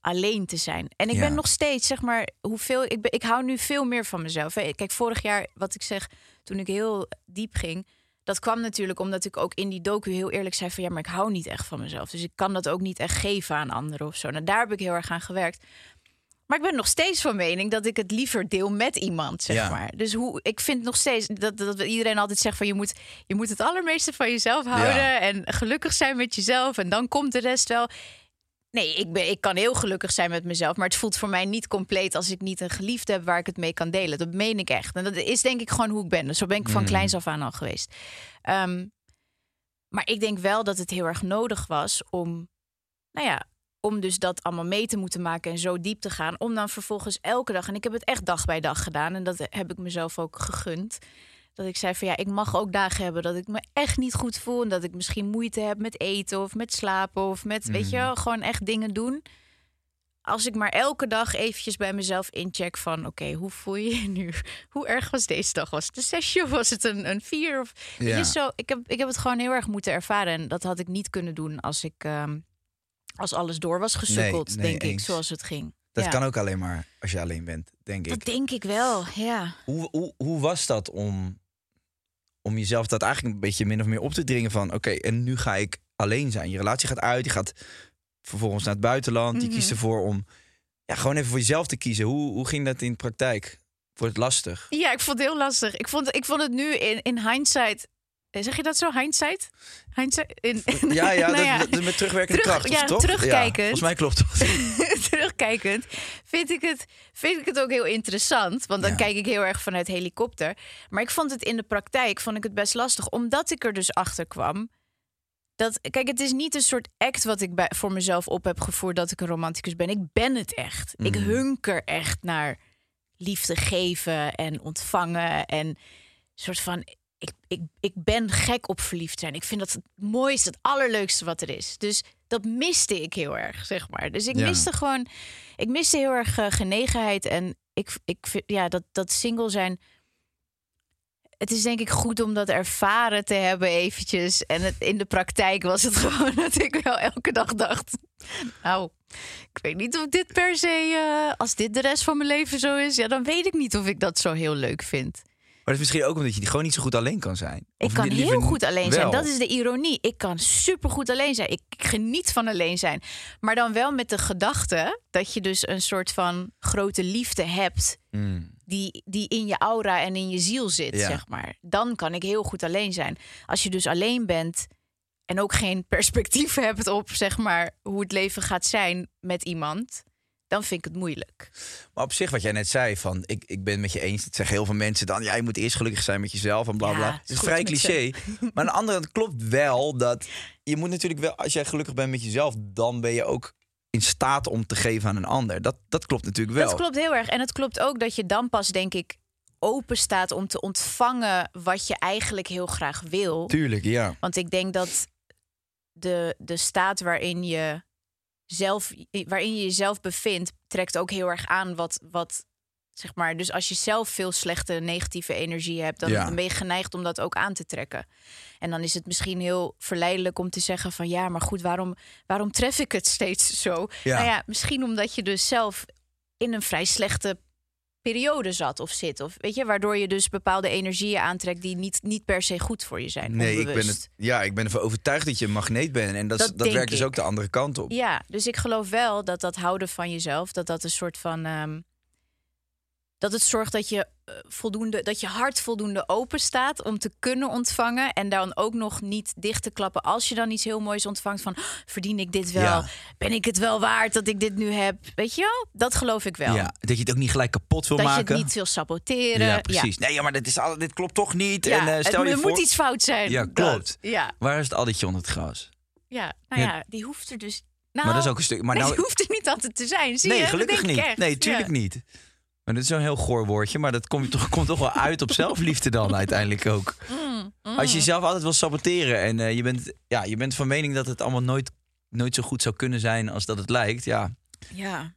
Speaker 3: alleen te zijn. En ik
Speaker 4: Ja.
Speaker 3: ben nog steeds, zeg maar, hoeveel. Ik, ben, ik hou nu veel meer van mezelf. Kijk, vorig jaar, wat ik zeg, toen ik heel diep ging. Dat kwam natuurlijk omdat ik ook in die docu heel eerlijk zei van ja, maar ik hou niet echt van mezelf. Dus ik kan dat ook niet echt geven aan anderen of zo. Nou, daar heb ik heel erg aan gewerkt. Maar ik ben nog steeds van mening dat ik het liever deel met iemand, zeg
Speaker 4: Ja.
Speaker 3: maar. Dus hoe, ik vind nog steeds dat, dat iedereen altijd zegt van je moet, je moet het allermeeste van jezelf houden
Speaker 4: Ja.
Speaker 3: en gelukkig zijn met jezelf en dan komt de rest wel. Nee, ik, ben, ik kan heel gelukkig zijn met mezelf, maar het voelt voor mij niet compleet als ik niet een geliefde heb waar ik het mee kan delen. Dat meen ik echt. En dat is denk ik gewoon hoe ik ben. Dus zo ben ik van
Speaker 4: Mm.
Speaker 3: kleins af aan al geweest. Ehm, maar ik denk wel dat het heel erg nodig was om, nou ja, om dus dat allemaal mee te moeten maken en zo diep te gaan. Om dan vervolgens elke dag, en ik heb het echt dag bij dag gedaan. En dat heb ik mezelf ook gegund. Dat ik zei van ja, ik mag ook dagen hebben dat ik me echt niet goed voel. En dat ik misschien moeite heb met eten of met slapen of met, weet je wel, gewoon echt dingen doen. Als ik maar elke dag eventjes bij mezelf incheck van... oké, hoe voel je je nu? Hoe erg was deze dag? Was het een zesje of was het een, een vier? Of,
Speaker 4: Ja.
Speaker 3: je, zo, ik, heb, ik heb het gewoon heel erg moeten ervaren. En dat had ik niet kunnen doen als ik... ehm, als alles door was gesukkeld,
Speaker 4: nee,
Speaker 3: denk ik, zoals het ging.
Speaker 4: Dat
Speaker 3: Ja.
Speaker 4: kan ook alleen maar als je alleen bent, denk ik.
Speaker 3: Dat denk ik wel, ja.
Speaker 4: Hoe, hoe, hoe was dat om, om jezelf dat eigenlijk een beetje min of meer op te dringen van... oké, en nu ga ik alleen zijn. Je relatie gaat uit, je gaat vervolgens naar het buitenland. Je
Speaker 3: Mhm.
Speaker 4: kiest ervoor om ja, gewoon even voor jezelf te kiezen. Hoe, hoe ging dat in de praktijk? Wordt het lastig?
Speaker 3: Ja, ik vond het heel lastig. Ik vond, ik vond het nu in, in hindsight zeg je dat zo? Hindsight? Hindsight? In,
Speaker 4: Ja, ja,
Speaker 3: nou
Speaker 4: dat, met terugwerkende
Speaker 3: Terug-
Speaker 4: kracht,
Speaker 3: ja,
Speaker 4: toch?
Speaker 3: terugkijkend.
Speaker 4: Ja, volgens mij klopt dat.
Speaker 3: terugkijkend vind ik, het, vind ik het ook heel interessant. Want dan
Speaker 4: Ja.
Speaker 3: kijk ik heel erg vanuit helikopter. Maar ik vond het in de praktijk vond ik het best lastig. Omdat ik er dus achter kwam. Dat, kijk, het is niet een soort act wat ik bij, voor mezelf op heb gevoerd dat ik een romanticus ben. Ik ben het echt. Ik
Speaker 4: Mhm.
Speaker 3: hunker echt naar liefde geven en ontvangen. En soort van. Ik, ik, ik ben gek op verliefd zijn. Ik vind dat het mooiste, het allerleukste wat er is. Dus dat miste ik heel erg, zeg maar. Dus ik
Speaker 4: Ja.
Speaker 3: miste gewoon. Ik miste heel erg eh, genegenheid. En ik, ik vind, ja, dat, dat single zijn. Het is denk ik goed om dat ervaren te hebben eventjes. En het, in de praktijk was het gewoon dat ik wel elke dag dacht... Nou, ik weet niet of dit per se... eh, als dit de rest van mijn leven zo is... Ja, dan weet ik niet of ik dat zo heel leuk vind.
Speaker 4: Maar dat is misschien ook omdat je gewoon niet zo goed alleen kan zijn.
Speaker 3: Ik kan heel goed alleen zijn.
Speaker 4: wel.
Speaker 3: Dat is de ironie. Ik kan supergoed alleen zijn. Ik geniet van alleen zijn. Maar dan wel met de gedachte dat je dus een soort van grote liefde hebt.
Speaker 4: Mm.
Speaker 3: Die, die in je aura en in je ziel zit,
Speaker 4: Ja.
Speaker 3: zeg maar. Dan kan ik heel goed alleen zijn. Als je dus alleen bent en ook geen perspectief hebt op, zeg maar, hoe het leven gaat zijn met iemand, dan vind ik het moeilijk.
Speaker 4: Maar op zich, wat jij net zei, van ik, ik ben het met je eens. Dat zeggen heel veel mensen dan. Ja, je moet eerst gelukkig zijn met jezelf en bla bla.
Speaker 3: het
Speaker 4: Het
Speaker 3: is
Speaker 4: vrij cliché. Maar aan de andere kant klopt wel dat je moet natuurlijk wel, als jij gelukkig bent met jezelf, dan ben je ook in staat om te geven aan een ander. Dat, dat klopt natuurlijk wel.
Speaker 3: Dat klopt heel erg. En het klopt ook dat je dan pas, denk ik, open staat om te ontvangen wat je eigenlijk heel graag wil.
Speaker 4: Tuurlijk, ja.
Speaker 3: Want ik denk dat de, de staat waarin je, zelf, waarin je jezelf bevindt, trekt ook heel erg aan wat, wat zeg maar. Dus als je zelf veel slechte negatieve energie hebt, dan,
Speaker 4: Ja.
Speaker 3: dan ben je geneigd om dat ook aan te trekken. En dan is het misschien heel verleidelijk om te zeggen van ja, maar goed, waarom, waarom tref ik het steeds zo?
Speaker 4: Ja.
Speaker 3: Nou ja, misschien omdat je dus zelf in een vrij slechte periode zat of zit. Of weet je, waardoor je dus bepaalde energieën aantrekt die niet, niet per se goed voor je zijn.
Speaker 4: Nee, ik ben, het, ja, ik ben ervan overtuigd dat je een magneet bent. En dat,
Speaker 3: Dat
Speaker 4: dat werkt dus ook de andere kant op.
Speaker 3: Ja, dus ik geloof wel dat dat houden van jezelf, dat dat een soort van. ehm, dat het zorgt dat je voldoende, dat je hart voldoende open staat om te kunnen ontvangen. En dan ook nog niet dicht te klappen als je dan iets heel moois ontvangt. Van "Oh, verdien ik dit wel?
Speaker 4: Ja.
Speaker 3: Ben ik het wel waard dat ik dit nu heb? Weet je wel? Dat geloof ik wel.
Speaker 4: Ja, dat je het ook niet gelijk kapot wil
Speaker 3: dat je
Speaker 4: maken.
Speaker 3: het niet wil saboteren.
Speaker 4: ja, precies. Nee, ja, maar dit, is al, dit klopt toch niet. En eh,
Speaker 3: het
Speaker 4: stel je
Speaker 3: er
Speaker 4: voor...
Speaker 3: moet iets fout zijn.
Speaker 4: Ja, klopt.
Speaker 3: Ja,
Speaker 4: Waar is het addertje onder het gras?
Speaker 3: ja, nou
Speaker 4: Ja.
Speaker 3: die hoeft er dus. Nou,
Speaker 4: maar dat is ook een stuk... Maar
Speaker 3: nee,
Speaker 4: nou,
Speaker 3: die hoeft er niet altijd te zijn. Zie
Speaker 4: nee, gelukkig niet. Nee, tuurlijk niet. Maar dit is zo'n heel goor woordje. Maar dat komt toch, komt toch wel uit op zelfliefde dan uiteindelijk ook.
Speaker 3: Mm,
Speaker 4: Als je jezelf altijd wil saboteren en eh, je, bent, ja, je bent van mening dat het allemaal nooit, nooit zo goed zou kunnen zijn als dat het lijkt. Ja,
Speaker 3: Ja.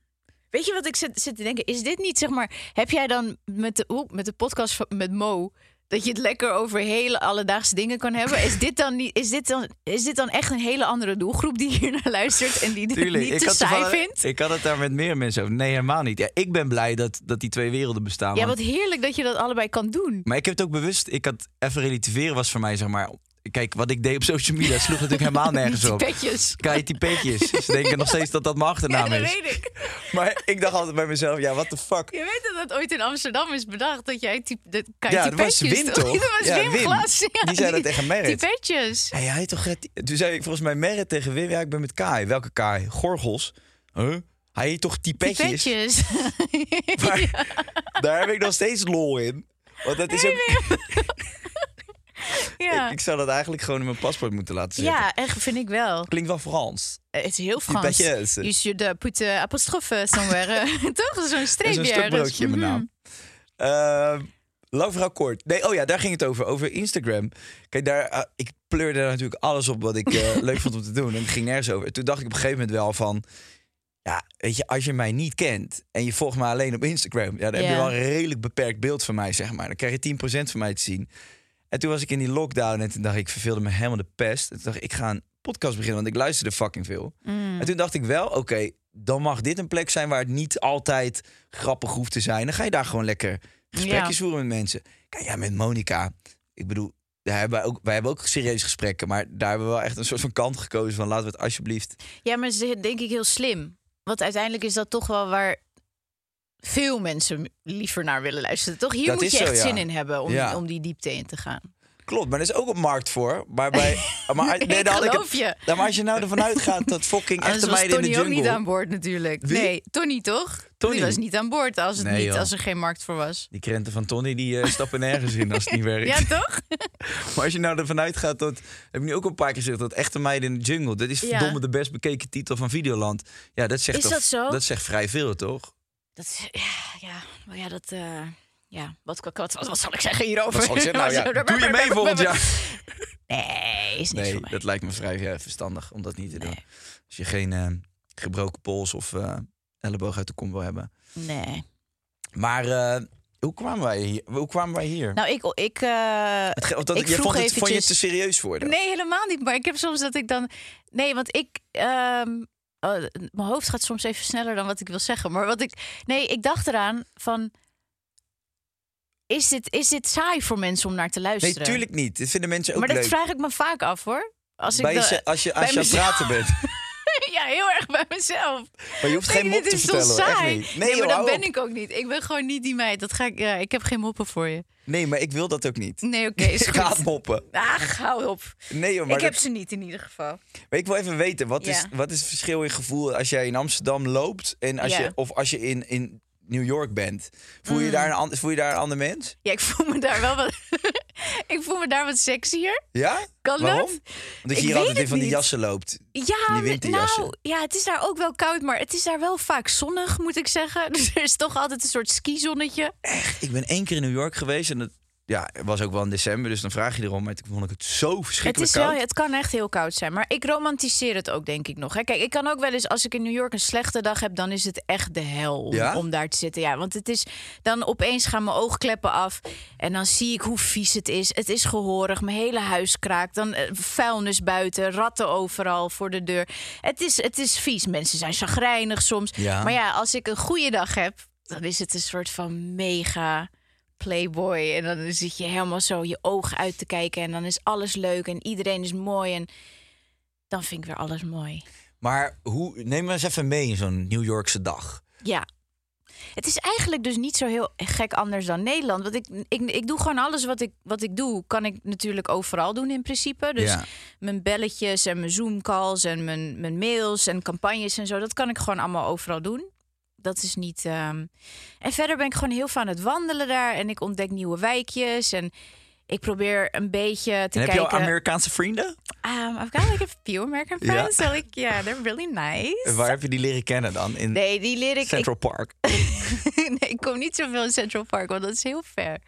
Speaker 3: Weet je wat ik zit, zit te denken? Is dit niet, zeg maar... Heb jij dan met de, met de podcast van- met Mo... dat je het lekker over hele alledaagse dingen kan hebben? Is dit dan, niet, is dit dan, is dit dan echt een hele andere doelgroep... die hier naar luistert en die dit niet te saai vindt?
Speaker 4: ik had het daar met meer mensen over. Nee, helemaal niet. Ja, ik ben blij dat, dat die twee werelden bestaan.
Speaker 3: Ja,
Speaker 4: want-
Speaker 3: wat heerlijk dat je dat allebei kan doen.
Speaker 4: Maar ik heb het ook bewust. Ik had even relativeren was voor mij zeg maar. Kijk, wat ik deed op social media sloeg natuurlijk helemaal nergens op.
Speaker 3: petjes.
Speaker 4: Kijk, die petjes. Ze denken nog steeds dat dat mijn
Speaker 3: Ja,
Speaker 4: achternaam
Speaker 3: dat
Speaker 4: is.
Speaker 3: weet ik.
Speaker 4: Maar ik dacht altijd bij mezelf, ja, what the fuck.
Speaker 3: Je weet dat dat ooit in Amsterdam is bedacht. Dat jij die, dat,
Speaker 4: Ja, dat was Wim
Speaker 3: toch?
Speaker 4: toch?
Speaker 3: Dat was
Speaker 4: Ja,
Speaker 3: Wim,
Speaker 4: Wim.
Speaker 3: Glas. Ja,
Speaker 4: Die zei dat tegen Merit.
Speaker 3: Die petjes.
Speaker 4: Hij toch, het- toen zei ik volgens mij Merit tegen Wim, ja, ik ben met Kai. Welke Kai? Gorgels. Huh? Hij heet toch die
Speaker 3: Die
Speaker 4: petjes?
Speaker 3: petjes.
Speaker 4: Maar daar heb ik nog steeds lol in. Want dat is ook...
Speaker 3: ja.
Speaker 4: Ik, ik zou dat eigenlijk gewoon in mijn paspoort moeten laten zetten.
Speaker 3: ja, echt vind ik wel.
Speaker 4: Klinkt wel Frans.
Speaker 3: Het is heel Frans. You should uh, put uh, apostrofe somewhere. Toch? Zo'n streepje
Speaker 4: een stuk
Speaker 3: ergens.
Speaker 4: broodje in mijn
Speaker 3: Mhm.
Speaker 4: naam. Ehm, lang verhaal kort. Nee, oh ja, daar ging het over. Over Instagram. Kijk, daar, eh, ik pleurde daar natuurlijk alles op wat ik eh, leuk vond om te doen. En het ging nergens over. Toen dacht ik op een gegeven moment wel van... Ja, weet je, als je mij niet kent en je volgt mij alleen op Instagram... Ja, dan heb je wel een redelijk beperkt beeld van mij, zeg maar. Dan krijg je 10% van mij te zien. En toen was ik in die lockdown en toen dacht ik, ik verveelde me helemaal de pest. En toen dacht ik, ik ga een podcast beginnen, want ik luisterde fucking veel.
Speaker 3: Mm.
Speaker 4: En toen dacht ik wel, oké, dan mag dit een plek zijn waar het niet altijd grappig hoeft te zijn. Dan ga je daar gewoon lekker gesprekjes
Speaker 3: Ja.
Speaker 4: voeren met mensen. Kijk, ja, met Monica. Ik bedoel, daar hebben wij, ook, wij hebben ook serieuze gesprekken, maar daar hebben we wel echt een soort van kant gekozen van laten we het alsjeblieft.
Speaker 3: Ja, maar ze denk ik heel slim. Want uiteindelijk is dat toch wel waar veel mensen liever naar willen luisteren. Toch? Hier
Speaker 4: Dat
Speaker 3: moet je
Speaker 4: zo,
Speaker 3: echt
Speaker 4: ja.
Speaker 3: zin in hebben om,
Speaker 4: Ja.
Speaker 3: om die diepte in te gaan.
Speaker 4: Klopt, maar er is ook een markt voor. Maar, bij, maar, nee, dan ik het-
Speaker 3: je.
Speaker 4: Maar als je nou ervan uitgaat dat fucking echte meiden in
Speaker 3: Tony
Speaker 4: de
Speaker 3: ook niet
Speaker 4: jungle...
Speaker 3: aan boord natuurlijk.
Speaker 4: Wie?
Speaker 3: Nee, Tony toch?
Speaker 4: Tony?
Speaker 3: Die was niet aan boord als, het
Speaker 4: Nee,
Speaker 3: niet,
Speaker 4: joh.
Speaker 3: als er geen markt voor was.
Speaker 4: Die krenten van Tony die eh, stappen nergens in als het niet werkt.
Speaker 3: Ja, toch?
Speaker 4: Maar als je nou ervan uitgaat dat... Heb ik nu ook een paar keer gezegd dat echte meiden in de jungle... Dat is
Speaker 3: Ja.
Speaker 4: verdomme de best bekeken titel van Videoland. Ja, dat zegt
Speaker 3: Is
Speaker 4: toch-
Speaker 3: dat zo?
Speaker 4: Dat zegt vrij veel, toch?
Speaker 3: Dat, is- ja, ja, maar ja, dat... eh, ja, wat, wat, wat, wat zal ik zeggen hierover?
Speaker 4: Wat zal ik zeggen? Nou ja, doe je mee volgend jaar?
Speaker 3: Nee, is niks
Speaker 4: Nee,
Speaker 3: voor mij.
Speaker 4: dat lijkt me vrij eh, verstandig om dat niet te doen.
Speaker 3: Nee.
Speaker 4: Als je geen eh, gebroken pols of elleboog uit de kom wil hebben.
Speaker 3: Nee.
Speaker 4: Maar hoe, kwamen wij hier? hoe kwamen wij hier?
Speaker 3: Nou, ik... ik
Speaker 4: Het of dat,
Speaker 3: ik vroeg
Speaker 4: vond, het, vond je het
Speaker 3: eventjes-
Speaker 4: te serieus voor? dan?
Speaker 3: Nee, helemaal niet. Maar ik heb soms dat ik dan. Nee, want ik. ehm, oh, mijn hoofd gaat soms even sneller dan wat ik wil zeggen. Maar wat ik. Nee, ik dacht eraan van. Is dit, is dit saai voor mensen om naar te
Speaker 4: Nee,
Speaker 3: luisteren?
Speaker 4: tuurlijk niet. Dit vinden mensen ook
Speaker 3: Maar dat
Speaker 4: leuk.
Speaker 3: vraag ik me vaak af hoor. Als ik
Speaker 4: bij je, als je,
Speaker 3: bij
Speaker 4: als je aan het praten bent.
Speaker 3: heel erg bij mezelf.
Speaker 4: Maar je hoeft geen mop te
Speaker 3: is
Speaker 4: vertellen. echt niet.
Speaker 3: Nee, maar
Speaker 4: joh,
Speaker 3: dat ben
Speaker 4: op.
Speaker 3: ik ook niet. Ik ben gewoon niet die meid. Dat ga ik, ja, ik heb geen moppen voor je.
Speaker 4: Nee, maar ik wil dat ook niet.
Speaker 3: Nee, oké, is
Speaker 4: ik
Speaker 3: goed.
Speaker 4: moppen.
Speaker 3: Ach, hou op.
Speaker 4: Nee, joh, maar,
Speaker 3: ik heb ze niet in ieder geval.
Speaker 4: maar ik wil even weten, wat, is, wat is het verschil in gevoel als jij in Amsterdam loopt en als
Speaker 3: Ja.
Speaker 4: je, of als je in, in New York bent? Voel je,
Speaker 3: Mm.
Speaker 4: daar een, voel je daar een ander mens?
Speaker 3: Ja, ik voel me daar wel wat. ik voel me daar wat sexier.
Speaker 4: Ja?
Speaker 3: Kan
Speaker 4: Waarom?
Speaker 3: dat?
Speaker 4: Omdat je hier altijd in van die jassen loopt.
Speaker 3: Ja,
Speaker 4: Die
Speaker 3: nou, ja, het is daar ook wel koud, maar het is daar wel vaak zonnig, moet ik zeggen. Dus er is toch altijd een soort skizonnetje.
Speaker 4: Ik ben één keer in New York geweest en het ja, het was ook wel in december, dus dan vraag je erom. Maar toen vond ik het zo
Speaker 3: Het,
Speaker 4: verschrikkelijk
Speaker 3: is wel, het kan echt heel koud zijn, maar ik romantiseer het ook, denk ik nog. Hè. Kijk, ik kan ook wel eens, als ik in New York een slechte dag heb, dan is het echt de hel om,
Speaker 4: Ja?
Speaker 3: om daar te zitten. Ja, want het is dan opeens gaan mijn oogkleppen af en dan zie ik hoe vies het is. Het is gehoorig, mijn hele huis kraakt. Dan eh, vuilnis buiten, ratten overal voor de deur. Het is, het is vies. Mensen zijn chagrijnig soms.
Speaker 4: Ja.
Speaker 3: Maar ja, als ik een goede dag heb, dan is het een soort van mega playboy. En dan zit je helemaal zo je ogen uit te kijken. En dan is alles leuk en iedereen is mooi. En dan vind ik weer alles mooi.
Speaker 4: Maar hoe, neem me eens even mee in zo'n New Yorkse dag.
Speaker 3: Ja. Het is eigenlijk dus niet zo heel gek anders dan Nederland. Want ik, ik, ik doe gewoon alles wat ik, wat ik doe, kan ik natuurlijk overal doen in principe. Dus
Speaker 4: Ja.
Speaker 3: mijn belletjes en mijn Zoom-calls en mijn, mijn mails en campagnes en zo, dat kan ik gewoon allemaal overal doen. Dat is niet. ehm, En verder ben ik gewoon heel veel aan het wandelen daar en ik ontdek nieuwe wijkjes en ik probeer een beetje te
Speaker 4: En heb je
Speaker 3: kijken.
Speaker 4: al Amerikaanse vrienden?
Speaker 3: Um, I've got like a few American
Speaker 4: Ja?
Speaker 3: friends. So like, yeah, they're really nice.
Speaker 4: En Waar heb je die leren kennen dan? In
Speaker 3: Nee, die leer ik. ik
Speaker 4: Central Park.
Speaker 3: nee, ik kom niet zoveel in Central Park, want dat is heel ver.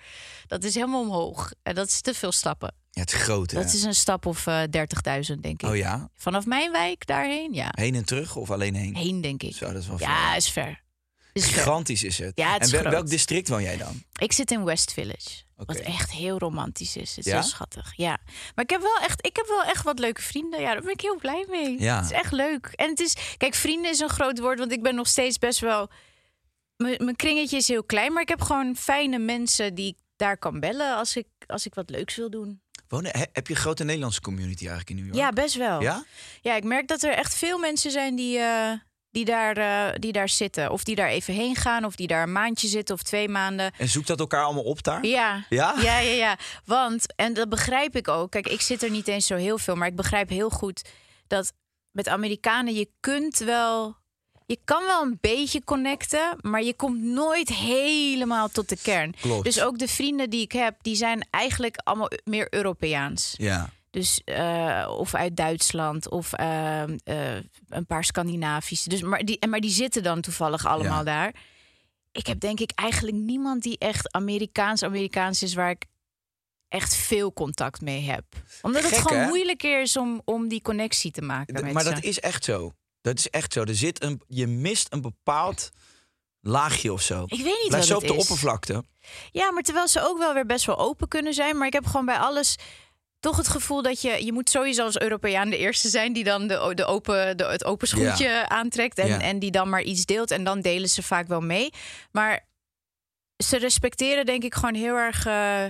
Speaker 3: Dat is helemaal omhoog. En dat is te veel stappen.
Speaker 4: Ja, het hè?
Speaker 3: Dat is een stap of eh 30.000, denk ik.
Speaker 4: Oh ja?
Speaker 3: Vanaf mijn wijk daarheen, ja.
Speaker 4: Heen en terug of alleen heen?
Speaker 3: Heen, denk ik.
Speaker 4: Zo, dat is wel
Speaker 3: Ja,
Speaker 4: ver.
Speaker 3: is ver. Is ver.
Speaker 4: Gigantisch is het.
Speaker 3: Ja, het
Speaker 4: en wel- welk district woon jij dan?
Speaker 3: Ik zit in West Village. Wat echt heel romantisch is. Het is
Speaker 4: Ja?
Speaker 3: heel schattig. Ja. Maar ik heb, wel echt, ik heb wel echt wat leuke vrienden. Ja, daar ben ik heel blij mee.
Speaker 4: Ja.
Speaker 3: Het is echt leuk. En het is, kijk, vrienden is een groot woord, want ik ben nog steeds best wel. Mijn mijn kringetje is heel klein, maar ik heb gewoon fijne mensen die ik daar kan bellen als ik, als ik wat leuks wil doen.
Speaker 4: Wonen, heb je een grote Nederlandse community eigenlijk in New York?
Speaker 3: Ja, best wel.
Speaker 4: Ja?
Speaker 3: Ja, ik merk dat er echt veel mensen zijn die, eh, die, daar, eh, die daar zitten. Of die daar even heen gaan, of die daar een maandje zitten of twee maanden.
Speaker 4: En zoekt dat elkaar allemaal op daar?
Speaker 3: Ja.
Speaker 4: Ja?
Speaker 3: Ja, ja, ja. Want, en dat begrijp ik ook. Kijk, ik zit er niet eens zo heel veel, maar ik begrijp heel goed dat met Amerikanen je kunt wel. Je kan wel een beetje connecten, maar je komt nooit helemaal tot de kern.
Speaker 4: Klopt.
Speaker 3: Dus ook de vrienden die ik heb, die zijn eigenlijk allemaal meer Europeaans.
Speaker 4: Ja.
Speaker 3: Dus eh, of uit Duitsland of ehm, eh, een paar Scandinavische. Dus, maar, die, maar die zitten dan toevallig allemaal
Speaker 4: Ja.
Speaker 3: daar. Ik heb denk ik eigenlijk niemand die echt Amerikaans-Amerikaans is waar ik echt veel contact mee heb. Omdat het gewoon
Speaker 4: hè?
Speaker 3: moeilijker is om, om die connectie te maken.
Speaker 4: D-
Speaker 3: met
Speaker 4: maar
Speaker 3: ze.
Speaker 4: dat is echt zo. Dat is echt zo. Er zit een, je mist een bepaald laagje of zo.
Speaker 3: Ik weet niet
Speaker 4: Blijf zo
Speaker 3: het
Speaker 4: op de
Speaker 3: is.
Speaker 4: oppervlakte.
Speaker 3: Ja, maar terwijl ze ook wel weer best wel open kunnen zijn. Maar ik heb gewoon bij alles toch het gevoel dat je... Je moet sowieso als Europeaan de eerste zijn... die dan de, de open, de, het open schoentje aantrekt. En,
Speaker 4: Ja.
Speaker 3: en die dan maar iets deelt. En dan delen ze vaak wel mee. Maar ze respecteren denk ik gewoon heel erg... eh,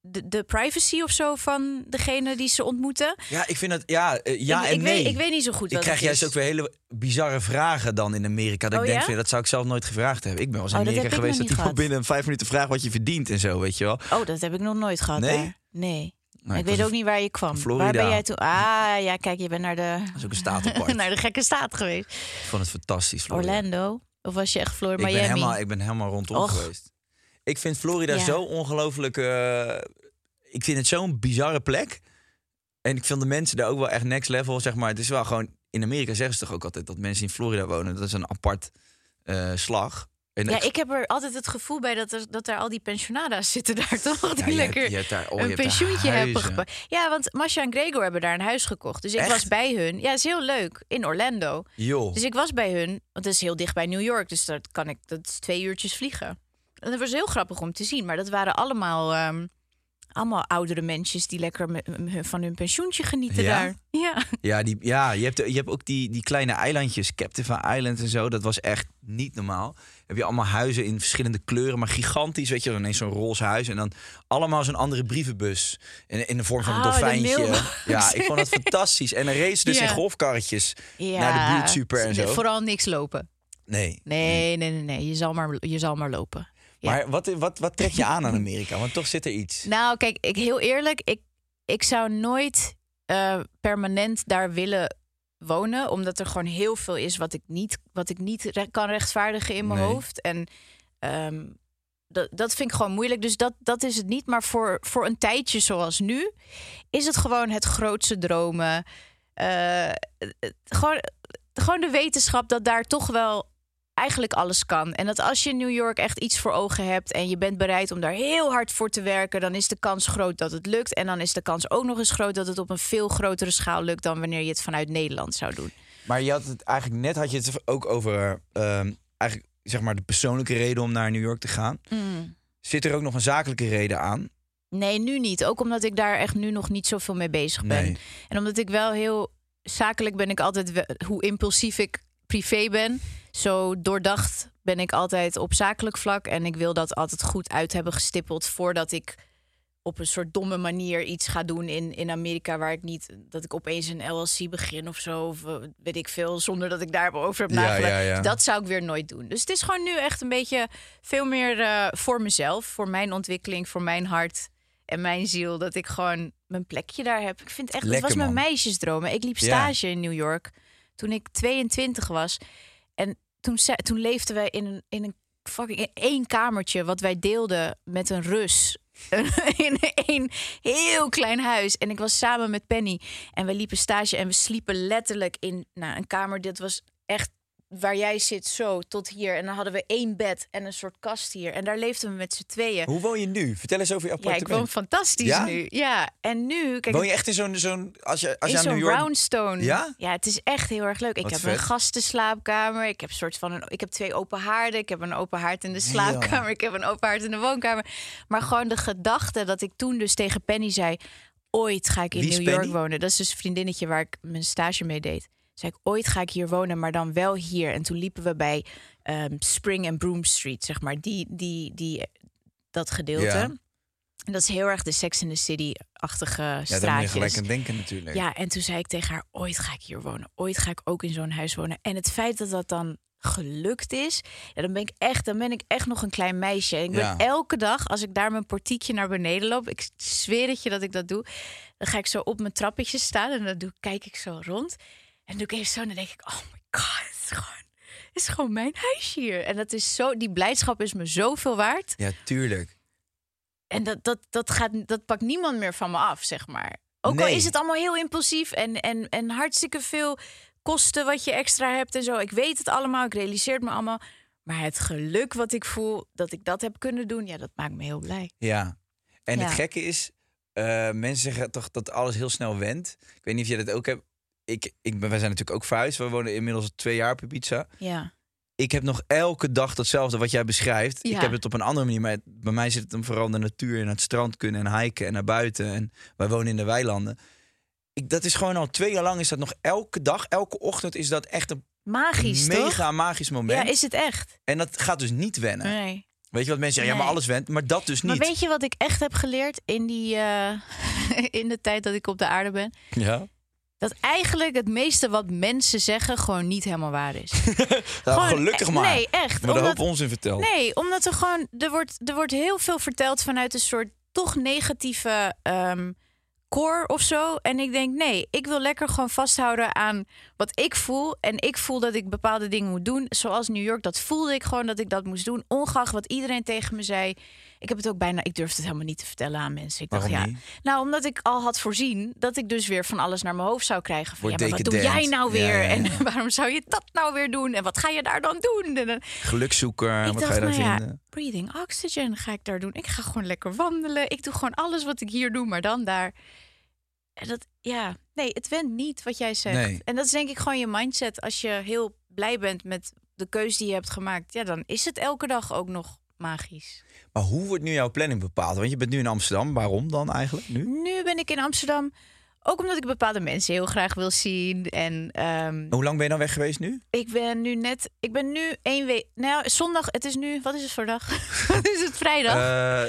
Speaker 3: de, de privacy of zo van degene die ze ontmoeten.
Speaker 4: Ja, ik vind het... Ja, eh, ja
Speaker 3: ik,
Speaker 4: en
Speaker 3: ik
Speaker 4: nee.
Speaker 3: Weet, ik weet niet zo goed
Speaker 4: Ik krijg juist
Speaker 3: is.
Speaker 4: ook weer hele bizarre vragen dan in Amerika. Dat
Speaker 3: Oh,
Speaker 4: ik denk,
Speaker 3: ja?
Speaker 4: dat zou ik zelf nooit gevraagd hebben. Ik ben wel eens in
Speaker 3: Oh, dat
Speaker 4: Amerika
Speaker 3: ik
Speaker 4: geweest dat iemand binnen vijf minuten vraagt wat je verdient en zo, weet je wel.
Speaker 3: Oh, dat heb ik nog nooit gehad
Speaker 4: Nee?
Speaker 3: daar. Nee.
Speaker 4: Nou,
Speaker 3: ik weet ook niet waar je kwam.
Speaker 4: Florida.
Speaker 3: Waar ben jij toen? Ah, ja, kijk, je bent naar de,
Speaker 4: Dat is ook een staat
Speaker 3: naar de gekke staat geweest.
Speaker 4: Ik vond het fantastisch, Florida.
Speaker 3: Orlando? Of was je echt Florida,
Speaker 4: Ik ben, helemaal, ik ben helemaal rondom
Speaker 3: Och.
Speaker 4: geweest. Ik vind Florida
Speaker 3: Ja.
Speaker 4: zo ongelooflijk... eh, ik vind het zo'n bizarre plek. En ik vind de mensen daar ook wel echt next level, zeg maar. Het is wel gewoon... In Amerika zeggen ze toch ook altijd dat mensen in Florida wonen. Dat is een apart eh, slag. En
Speaker 3: Ja,
Speaker 4: ik-
Speaker 3: heb er altijd het gevoel bij dat er, dat er al die pensionada's zitten daar toch? Die
Speaker 4: Ja, hebt-
Speaker 3: lekker
Speaker 4: je hebt daar- oh,
Speaker 3: een pensioentje hebben gepakt. Ja, want Masha en Gregor hebben daar een huis gekocht. Dus ik
Speaker 4: Echt?
Speaker 3: was bij hun. Ja, is heel leuk. In Orlando.
Speaker 4: Joh.
Speaker 3: Dus ik was bij hun. Want het is heel dicht bij New York. Dus dat kan ik. Dat is twee uurtjes vliegen. En dat was heel grappig om te zien. Maar dat waren allemaal, ehm, allemaal oudere mensen die lekker van hun pensioentje genieten
Speaker 4: Ja?
Speaker 3: daar. Ja.
Speaker 4: Ja, die, ja je, hebt, je hebt ook die, die kleine eilandjes, Captive Island en zo. Dat was echt niet normaal. Heb je allemaal huizen in verschillende kleuren, maar gigantisch. Weet je, ineens zo'n roze huis. En dan allemaal zo'n andere brievenbus. In, in de vorm van een
Speaker 3: Oh,
Speaker 4: dolfijntje. Ja, ik vond dat fantastisch. En een race dus
Speaker 3: Ja.
Speaker 4: in golfkarretjes
Speaker 3: ja.
Speaker 4: naar de buurtsuper en zo.
Speaker 3: Vooral niks lopen.
Speaker 4: Nee.
Speaker 3: Nee, nee, nee, nee. Je zal maar, je zal maar lopen. Ja.
Speaker 4: Maar wat, wat, wat trek je aan aan Amerika? Want toch zit er iets.
Speaker 3: Nou, kijk, ik, heel eerlijk, ik, ik zou nooit eh, permanent daar willen wonen, omdat er gewoon heel veel is wat ik niet, wat ik niet re- kan rechtvaardigen in mijn
Speaker 4: Nee.
Speaker 3: hoofd. En ehm, dat, dat vind ik gewoon moeilijk. Dus dat, dat is het niet. Maar voor, voor een tijdje zoals nu, is het gewoon het grootste dromen. Eh, het- gewoon, gewoon de wetenschap dat daar toch wel eigenlijk alles kan. En dat als je in New York echt iets voor ogen hebt en je bent bereid om daar heel hard voor te werken, dan is de kans groot dat het lukt. En dan is de kans ook nog eens groot dat het op een veel grotere schaal lukt dan wanneer je het vanuit Nederland zou doen.
Speaker 4: Maar je had het eigenlijk net had je het ook over ehm, eigenlijk, zeg maar, de persoonlijke reden om naar New York te gaan. Zit er ook nog een zakelijke reden aan?
Speaker 3: Nee, nu niet. Ook omdat ik daar echt nu nog niet zoveel mee bezig ben.
Speaker 4: Nee.
Speaker 3: En omdat ik wel heel zakelijk ben ik altijd hoe impulsief ik privé ben. Zo doordacht ben ik altijd op zakelijk vlak. En ik wil dat altijd goed uit hebben gestippeld voordat ik op een soort domme manier iets ga doen in, in Amerika. Waar ik niet dat ik opeens een LLC begin of zo. Of eh, weet ik veel. Zonder dat ik daarover heb nagedacht.
Speaker 4: ja, ja.
Speaker 3: Dat zou ik weer nooit doen. Dus het is gewoon nu echt een beetje veel meer eh, voor mezelf. Voor mijn ontwikkeling, voor mijn hart en mijn ziel. Dat ik gewoon mijn plekje daar heb. Ik vind het echt, het
Speaker 4: Lekker,
Speaker 3: was mijn
Speaker 4: man.
Speaker 3: meisjesdroom. Ik liep stage in New York toen ik 22 was. En toen, toen leefden wij in een, in een fucking in één kamertje wat wij deelden met een Rus. in één heel klein huis. En ik was samen met Penny. En we liepen stage en we sliepen letterlijk in nou, een kamer. Dit was echt waar jij zit zo tot hier. En dan hadden we één bed en een soort kast hier. En daar leefden we met z'n tweeën.
Speaker 4: Hoe woon je nu? Vertel eens over je
Speaker 3: Ja, ik
Speaker 4: appartement.
Speaker 3: woon fantastisch
Speaker 4: Ja?
Speaker 3: nu. Ja, en nu... Kijk,
Speaker 4: Woon je echt in zo'n... zo'n als je, als je
Speaker 3: in
Speaker 4: aan New
Speaker 3: zo'n
Speaker 4: York...
Speaker 3: brownstone.
Speaker 4: Ja?
Speaker 3: Ja, het is echt heel erg leuk. Ik heb
Speaker 4: vet.
Speaker 3: een gastenslaapkamer. Ik heb soort van een, ik heb twee open haarden. Ik heb een open haard in de slaapkamer. Ik heb een open haard in de woonkamer. Maar gewoon de gedachte dat ik toen dus tegen Penny zei: ooit ga ik in New York
Speaker 4: Penny?
Speaker 3: wonen. Dat is dus een vriendinnetje waar ik mijn stage mee deed. Zei ik, ooit ga ik hier wonen, maar dan wel hier. En toen liepen we bij ehm, Spring and Broom Street, zeg maar, die, die, die, dat gedeelte.
Speaker 4: Ja.
Speaker 3: En dat is heel erg de Sex in the City-achtige
Speaker 4: Ja, daar moet je
Speaker 3: straatjes.
Speaker 4: gelijk aan denken natuurlijk.
Speaker 3: Ja, en toen zei ik tegen haar: ooit ga ik hier wonen. Ooit ga ik ook in zo'n huis wonen. En het feit dat dat dan gelukt is, ja, dan ben ik echt, dan ben ik echt nog een klein meisje. En ik ben
Speaker 4: Ja.
Speaker 3: elke dag, als ik daar mijn portiekje naar beneden loop, ik zweer het je dat ik dat doe, dan ga ik zo op mijn trappetje staan en dan doe, kijk ik zo rond. En dan doe ik zo en dan denk ik: oh my god, het is gewoon, het is gewoon mijn huis hier. En dat is zo, die blijdschap is me zoveel waard.
Speaker 4: Ja, tuurlijk.
Speaker 3: En dat, dat, dat, gaat, dat pakt niemand meer van me af, zeg maar. Ook al is het allemaal heel impulsief en, en, en hartstikke veel kosten wat je extra hebt en zo. Ik weet het allemaal, ik realiseer het me allemaal. Maar het geluk wat ik voel dat ik dat heb kunnen doen, ja, dat maakt me heel blij.
Speaker 4: Ja. En
Speaker 3: Ja.
Speaker 4: het gekke is, eh, mensen zeggen toch dat alles heel snel wendt. Ik weet niet of jij dat ook hebt. Ik, ik ben, wij zijn natuurlijk ook verhuisd. We wonen inmiddels twee jaar op Ibiza.
Speaker 3: Ja.
Speaker 4: Ik heb nog elke dag datzelfde wat jij beschrijft. Ik heb het op een andere manier. Maar het- bij mij zit het hem vooral in de natuur en het strand kunnen en hiken en naar buiten. En wij wonen in de weilanden. Ik, dat is gewoon al twee jaar lang is dat nog elke dag, elke ochtend is dat echt een
Speaker 3: Magisch, toch?
Speaker 4: mega magisch moment.
Speaker 3: Ja, is het echt?
Speaker 4: En dat gaat dus niet wennen.
Speaker 3: Nee.
Speaker 4: Weet je wat mensen zeggen? Ja, maar alles went. Maar dat dus niet.
Speaker 3: Maar weet je wat ik echt heb geleerd in, die, eh, in de tijd dat ik op de aarde ben?
Speaker 4: Ja.
Speaker 3: Dat eigenlijk het meeste wat mensen zeggen gewoon niet helemaal waar is.
Speaker 4: Nou,
Speaker 3: Gewoon,
Speaker 4: gelukkig
Speaker 3: eh,
Speaker 4: maar.
Speaker 3: nee, echt, omdat-
Speaker 4: een hoop onzin verteld.
Speaker 3: Nee, omdat er gewoon er wordt, er wordt heel veel verteld vanuit een soort toch negatieve ehm, core of zo. En ik denk, nee, ik wil lekker gewoon vasthouden aan wat ik voel. En ik voel dat ik bepaalde dingen moet doen. Zoals New York, dat voelde ik gewoon dat ik dat moest doen. Ongeacht wat iedereen tegen me zei. Ik heb het ook bijna, ik durfde het helemaal niet te vertellen aan mensen. Ik dacht, ja.
Speaker 4: niet?
Speaker 3: Nou, omdat ik al had voorzien dat ik dus weer van alles naar mijn hoofd zou krijgen. Van, ja,
Speaker 4: Wordt
Speaker 3: maar wat doe jij nou weer?
Speaker 4: ja, ja.
Speaker 3: En waarom zou je dat nou weer doen? En wat ga je daar dan doen?
Speaker 4: Gelukzoeker,
Speaker 3: ik
Speaker 4: wat
Speaker 3: dacht,
Speaker 4: ga je daar
Speaker 3: nou ja,
Speaker 4: vinden?
Speaker 3: breathing oxygen ga ik daar doen. Ik ga gewoon lekker wandelen. Ik doe gewoon alles wat ik hier doe, maar dan daar. En dat, ja, nee, het went niet wat jij zegt.
Speaker 4: Nee.
Speaker 3: En dat is denk ik gewoon je mindset. Als je heel blij bent met de keuze die je hebt gemaakt, ja, dan is het elke dag ook nog magisch.
Speaker 4: Maar hoe wordt nu jouw planning bepaald? Want je bent nu in Amsterdam. Waarom dan eigenlijk nu?
Speaker 3: Nu ben ik in Amsterdam. Ook omdat ik bepaalde mensen heel graag wil zien. En ehm,
Speaker 4: Hoe lang ben je dan weg geweest nu?
Speaker 3: ik ben nu net. Ik ben nu één week. Nou, zondag. Het is nu. Wat is het voor dag? Is het vrijdag?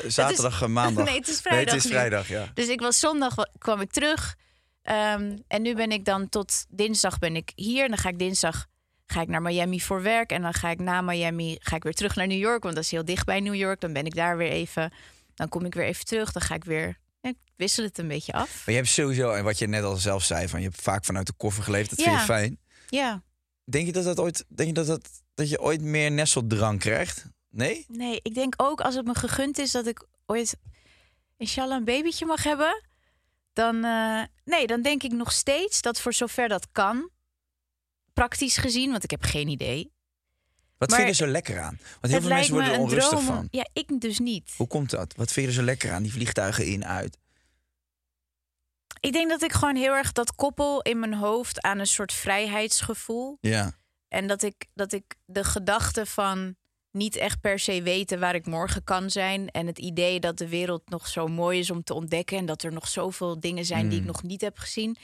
Speaker 4: Eh, zaterdag, en maandag.
Speaker 3: Nee, het is vrijdag
Speaker 4: Nee, het is
Speaker 3: nu.
Speaker 4: vrijdag, ja.
Speaker 3: Dus ik was zondag wa- kwam ik terug. Ehm, en nu ben ik dan tot dinsdag ben ik hier. En dan ga ik dinsdag ga ik naar Miami voor werk. En dan ga ik na Miami ga ik weer terug naar New York. Want dat is heel dicht bij New York. Dan ben ik daar weer even. Dan kom ik weer even terug. Dan ga ik weer. ik wissel het een beetje af.
Speaker 4: Maar je hebt sowieso, en wat je net al zelf zei, van je hebt vaak vanuit de koffer geleefd. Dat
Speaker 3: Ja.
Speaker 4: vind je fijn.
Speaker 3: Ja.
Speaker 4: Denk je dat, dat, ooit, denk je dat, dat, dat je ooit meer nesteldrang krijgt? Nee?
Speaker 3: Nee, ik denk ook als het me gegund is dat ik ooit inshallah een babytje mag hebben. Dan, eh, nee, dan denk ik nog steeds dat voor zover dat kan, praktisch gezien, want ik heb geen idee.
Speaker 4: Wat
Speaker 3: Maar
Speaker 4: vind je er zo lekker aan? Want heel veel mensen worden er onrustig
Speaker 3: droom.
Speaker 4: van.
Speaker 3: Ja, ik dus niet.
Speaker 4: Hoe komt dat? Wat vind je er zo lekker aan? Die vliegtuigen in, uit.
Speaker 3: Ik denk dat ik gewoon heel erg dat koppel in mijn hoofd aan een soort vrijheidsgevoel.
Speaker 4: Ja.
Speaker 3: En dat ik, dat ik de gedachte van niet echt per se weten waar ik morgen kan zijn. En het idee dat de wereld nog zo mooi is om te ontdekken. En dat er nog zoveel dingen zijn die ik
Speaker 4: Mm.
Speaker 3: nog niet heb gezien.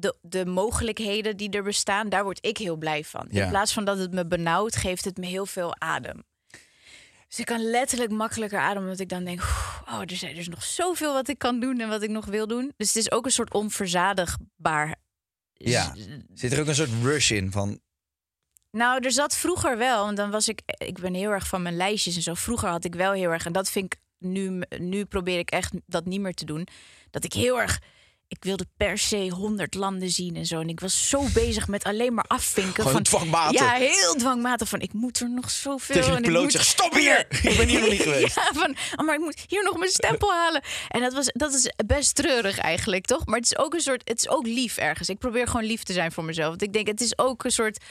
Speaker 3: De, de mogelijkheden die er bestaan, daar word ik heel blij van.
Speaker 4: Ja.
Speaker 3: In plaats van dat het me benauwt, geeft het me heel veel adem. Dus ik kan letterlijk makkelijker ademen, omdat ik dan denk: oh, er zijn dus nog zoveel wat ik kan doen en wat ik nog wil doen. Dus het is ook een soort onverzadigbaar.
Speaker 4: Ja. Zit er ook een soort rush in van...
Speaker 3: Nou, er zat vroeger wel, want dan was ik, ik ben heel erg van mijn lijstjes en zo. Vroeger had ik wel heel erg, en dat vind ik nu, nu probeer ik echt dat niet meer te doen. Dat ik heel erg, ik wilde per se honderd landen zien en zo. En ik was zo bezig met alleen maar afvinken.
Speaker 4: Gewoon
Speaker 3: van,
Speaker 4: dwangmatig.
Speaker 3: Ja, heel dwangmatig van, ik moet er nog zoveel.
Speaker 4: Tegen de
Speaker 3: en ik
Speaker 4: piloot
Speaker 3: moet-
Speaker 4: zeggen, "Stop hier! Ik ben hier nog niet geweest."
Speaker 3: Ja, van, oh, maar ik moet hier nog mijn stempel halen. En dat, was, dat is best treurig eigenlijk, toch? Maar het is ook een soort, het is ook lief ergens. Ik probeer gewoon lief te zijn voor mezelf. Want ik denk, het is ook een soort,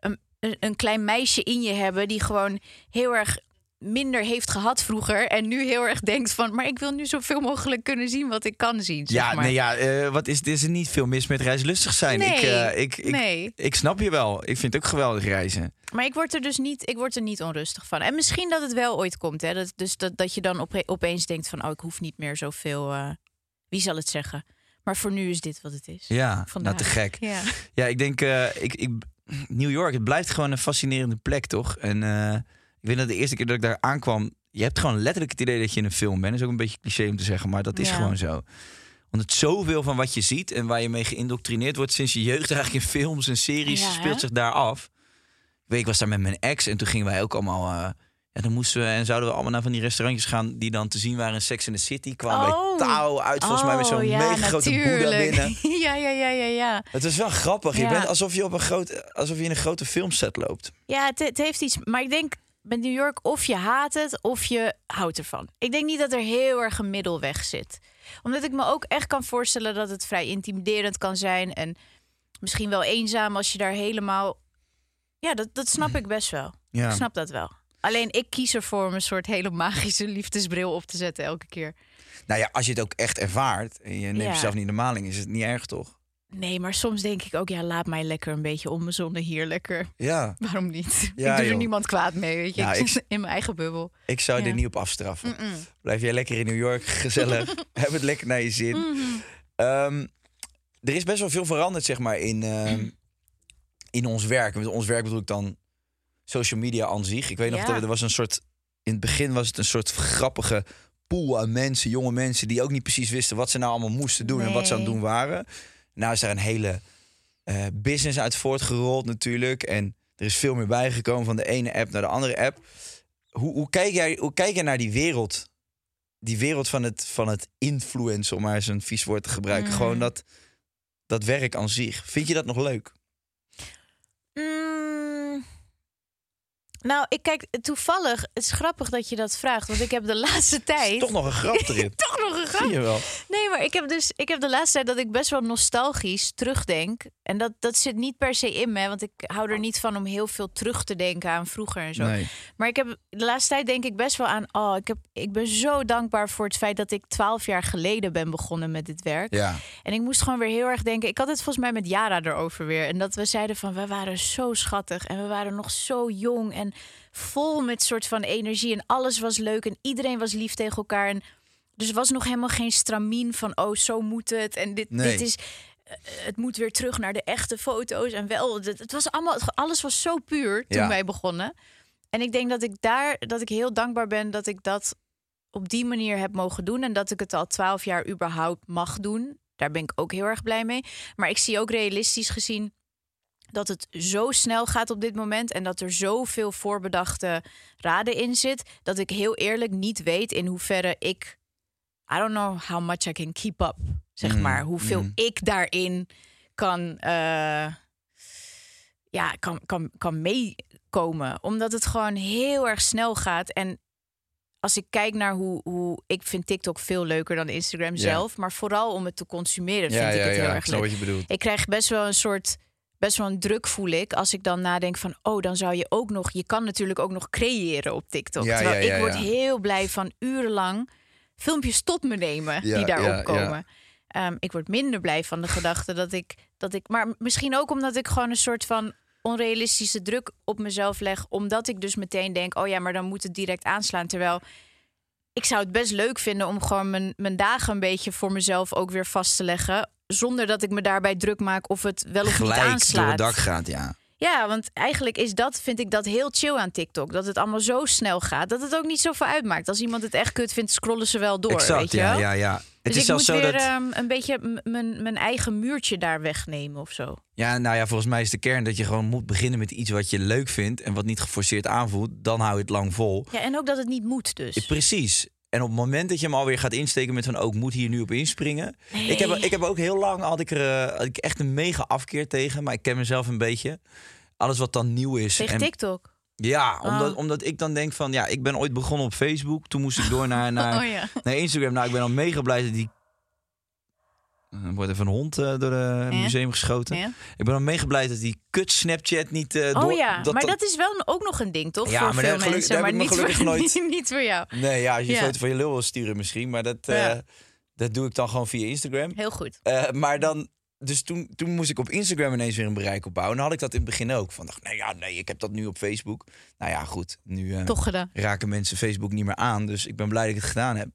Speaker 3: een, een klein meisje in je hebben... die gewoon heel erg minder heeft gehad vroeger... en nu heel erg denkt van... maar ik wil nu zoveel mogelijk kunnen zien wat ik kan zien, zeg
Speaker 4: Ja,
Speaker 3: maar.
Speaker 4: nee, ja eh, wat is, is er niet veel mis met reislustig zijn. ik,
Speaker 3: Nee,
Speaker 4: eh, ik, ik,
Speaker 3: nee.
Speaker 4: ik snap je wel. Ik vind het ook geweldig reizen.
Speaker 3: Maar ik word er dus niet, ik word er niet onrustig van. En misschien dat het wel ooit komt. Hè? Dat, dus dat, dat je dan ope- opeens denkt van... oh, ik hoef niet meer zoveel... eh, wie zal het zeggen? Maar voor nu is dit wat het is.
Speaker 4: Ja,
Speaker 3: Vandaag.
Speaker 4: nou te gek.
Speaker 3: Ja.
Speaker 4: Ja, ik denk, ik, ik, New York, het blijft gewoon een fascinerende plek, toch? En weet dat de eerste keer dat ik daar aankwam, je hebt gewoon letterlijk het idee dat je in een film bent. Dat is ook een beetje cliché om te zeggen, maar dat is
Speaker 3: Ja.
Speaker 4: gewoon zo. Want het zoveel van wat je ziet en waar je mee geïndoctrineerd wordt sinds je jeugd eigenlijk in films en series
Speaker 3: Ja,
Speaker 4: speelt
Speaker 3: hè?
Speaker 4: zich daar af. Ik weet, ik was daar met mijn ex en toen gingen wij ook allemaal. eh, ja, dan moesten we en zouden we allemaal naar van die restaurantjes gaan die dan te zien waren in Sex in the City. Kwamen
Speaker 3: Oh.
Speaker 4: bij Touw uit, volgens mij met zo'n
Speaker 3: Oh, ja,
Speaker 4: mega grote boeddha binnen.
Speaker 3: ja, ja, ja, ja, ja.
Speaker 4: Het is wel grappig. Je bent alsof je op een groot, alsof je in een grote filmset loopt.
Speaker 3: Ja, het, het heeft iets. Maar ik denk met New York of je haat het of je houdt ervan. Ik denk niet dat er heel erg een middelweg zit. Omdat ik me ook echt kan voorstellen dat het vrij intimiderend kan zijn. En misschien wel eenzaam als je daar helemaal. Ja, dat, dat snap ik best wel.
Speaker 4: Ja.
Speaker 3: Ik snap dat wel. Alleen ik kies ervoor om een soort hele magische liefdesbril op te zetten elke keer.
Speaker 4: Nou ja, als je het ook echt ervaart en je neemt
Speaker 3: Ja.
Speaker 4: jezelf niet de maling, is het niet erg toch?
Speaker 3: Nee, maar soms denk ik ook, ja, laat mij lekker een beetje onbezonnen hier lekker.
Speaker 4: Ja,
Speaker 3: Waarom niet?
Speaker 4: Ja,
Speaker 3: ik doe er niemand kwaad mee, weet je.
Speaker 4: Ja,
Speaker 3: ik zit in mijn eigen bubbel.
Speaker 4: ik zou
Speaker 3: Ja.
Speaker 4: er niet op afstraffen. Blijf jij lekker in New York, gezellig. Heb het lekker naar je zin.
Speaker 3: Mhm.
Speaker 4: Ehm, er is best wel veel veranderd, zeg maar, in, ehm, in ons werk. Met ons werk bedoel ik dan social media aan zich. Ik weet nog dat er was een soort... In het begin was het een soort grappige pool aan mensen, jonge mensen... die ook niet precies wisten wat ze nou allemaal moesten doen en wat ze aan het doen waren. Nou is daar een hele eh, business uit voortgerold natuurlijk. En er is veel meer bijgekomen van de ene app naar de andere app. Hoe, hoe, kijk, jij, hoe kijk jij naar die wereld die wereld van het, van het influencer, om maar eens een vies woord te gebruiken.
Speaker 3: Mm.
Speaker 4: Gewoon dat, dat werk aan zich. Vind je dat nog leuk?
Speaker 3: Mm. Nou, ik kijk toevallig. Het is grappig dat je dat vraagt, want ik heb de laatste tijd.
Speaker 4: Toch nog een grap erin.
Speaker 3: Toch nog een grap.
Speaker 4: Zie je wel.
Speaker 3: Nee, maar ik heb dus ik heb de laatste tijd dat ik best wel nostalgisch terugdenk. En dat, dat zit niet per se in me, want ik hou er niet van om heel veel terug te denken aan vroeger en zo.
Speaker 4: Nee.
Speaker 3: Maar ik heb de laatste tijd denk ik best wel aan. Oh, ik, heb, ik ben zo dankbaar voor het feit dat ik twaalf jaar geleden ben begonnen met dit werk.
Speaker 4: Ja.
Speaker 3: En ik moest gewoon weer heel erg denken. Ik had het volgens mij met Jara erover weer. En dat we zeiden van we waren zo schattig. En we waren nog zo jong en vol met soort van energie. En alles was leuk. En iedereen was lief tegen elkaar. En dus er was nog helemaal geen stramien van oh, zo moet het. En dit,
Speaker 4: Nee.
Speaker 3: dit is. Eh, Het moet weer terug naar de echte foto's. En wel, het, het was allemaal, alles was zo puur toen
Speaker 4: Ja.
Speaker 3: wij begonnen. En ik denk dat ik daar, dat ik heel dankbaar ben dat ik dat op die manier heb mogen doen. En dat ik het al twaalf jaar überhaupt mag doen. Daar ben ik ook heel erg blij mee. Maar ik zie ook realistisch gezien dat het zo snel gaat op dit moment. En dat er zoveel voorbedachte raden in zit. Dat ik heel eerlijk niet weet in hoeverre ik. I don't know how much I can keep up. Zeg
Speaker 4: Mm,
Speaker 3: maar. Hoeveel
Speaker 4: mm.
Speaker 3: ik daarin kan. eh, ja, kan, kan, kan meekomen. Omdat het gewoon heel erg snel gaat. En als ik kijk naar hoe, hoe ik vind TikTok veel leuker dan Instagram zelf, maar vooral om het te consumeren vind
Speaker 4: Ja,
Speaker 3: ik
Speaker 4: ja,
Speaker 3: het heel erg leuk.
Speaker 4: wat je bedoelt.
Speaker 3: Ik krijg best wel een soort best wel een druk voel ik als ik dan nadenk van oh dan zou je ook nog je kan natuurlijk ook nog creëren op TikTok.
Speaker 4: Ja,
Speaker 3: Terwijl
Speaker 4: ja, ja,
Speaker 3: ik word heel blij van urenlang filmpjes tot me nemen die daarop
Speaker 4: ja, ja.
Speaker 3: komen. Ehm, ik word minder blij van de gedachte dat ik dat ik maar misschien ook omdat ik gewoon een soort van onrealistische druk op mezelf leg omdat ik dus meteen denk oh ja maar dan moet het direct aanslaan terwijl ik zou het best leuk vinden om gewoon mijn, mijn dagen een beetje voor mezelf ook weer vast te leggen. Zonder dat ik me daarbij druk maak of het wel of niet
Speaker 4: Gelijk door
Speaker 3: aanslaat.
Speaker 4: het dak gaat, ja.
Speaker 3: Ja, want eigenlijk is dat, vind ik dat heel chill aan TikTok. Dat het allemaal zo snel gaat, dat het ook niet zoveel uitmaakt. Als iemand het echt kut vindt, scrollen ze wel door,
Speaker 4: exact,
Speaker 3: weet je
Speaker 4: ja,
Speaker 3: wel?
Speaker 4: ja, ja. Het
Speaker 3: Dus
Speaker 4: is
Speaker 3: ik moet
Speaker 4: zo
Speaker 3: weer
Speaker 4: dat...
Speaker 3: ehm, een beetje mijn eigen muurtje daar wegnemen of zo.
Speaker 4: Ja, nou ja, volgens mij is de kern dat je gewoon moet beginnen met iets wat je leuk vindt en wat niet geforceerd aanvoelt. Dan hou je het lang vol.
Speaker 3: Ja, en ook dat het niet moet dus.
Speaker 4: Eh, Precies. En op het moment dat je hem alweer gaat insteken met van ook moet hier nu op inspringen. Ik, heb, ik heb ook heel lang had ik er eh, had ik echt een mega afkeer tegen, maar ik ken mezelf een beetje. Alles wat dan nieuw is.
Speaker 3: Tegen
Speaker 4: en,
Speaker 3: TikTok.
Speaker 4: Ja, omdat,
Speaker 3: Oh.
Speaker 4: omdat ik dan denk van ja, ik ben ooit begonnen op Facebook. Toen moest ik door naar, naar,
Speaker 3: Oh ja.
Speaker 4: naar Instagram. Nou, ik ben al mega blij dat die. Er wordt even een hond eh, door het
Speaker 3: Ja.
Speaker 4: museum geschoten.
Speaker 3: Ja.
Speaker 4: Ik ben al mega blij dat die kut Snapchat niet eh, door.
Speaker 3: Oh ja,
Speaker 4: dat,
Speaker 3: maar
Speaker 4: dat-
Speaker 3: dat is wel ook nog een ding, toch?
Speaker 4: Ja,
Speaker 3: voor
Speaker 4: maar
Speaker 3: veel mensen, maar niet voor,
Speaker 4: nooit-
Speaker 3: niet voor jou.
Speaker 4: Nee, ja, als je een foto van je lul wil sturen misschien, maar dat, eh, dat doe ik dan gewoon via Instagram.
Speaker 3: Heel goed.
Speaker 4: Eh, maar dan, dus toen, toen moest ik op Instagram ineens weer een bereik opbouwen. En dan had ik dat in het begin ook. Van, dacht, nee, ja, nee, ik heb dat nu op Facebook. Nou ja, goed, nu eh,
Speaker 3: Toch
Speaker 4: raken mensen Facebook niet meer aan. Dus ik ben blij dat ik het gedaan heb.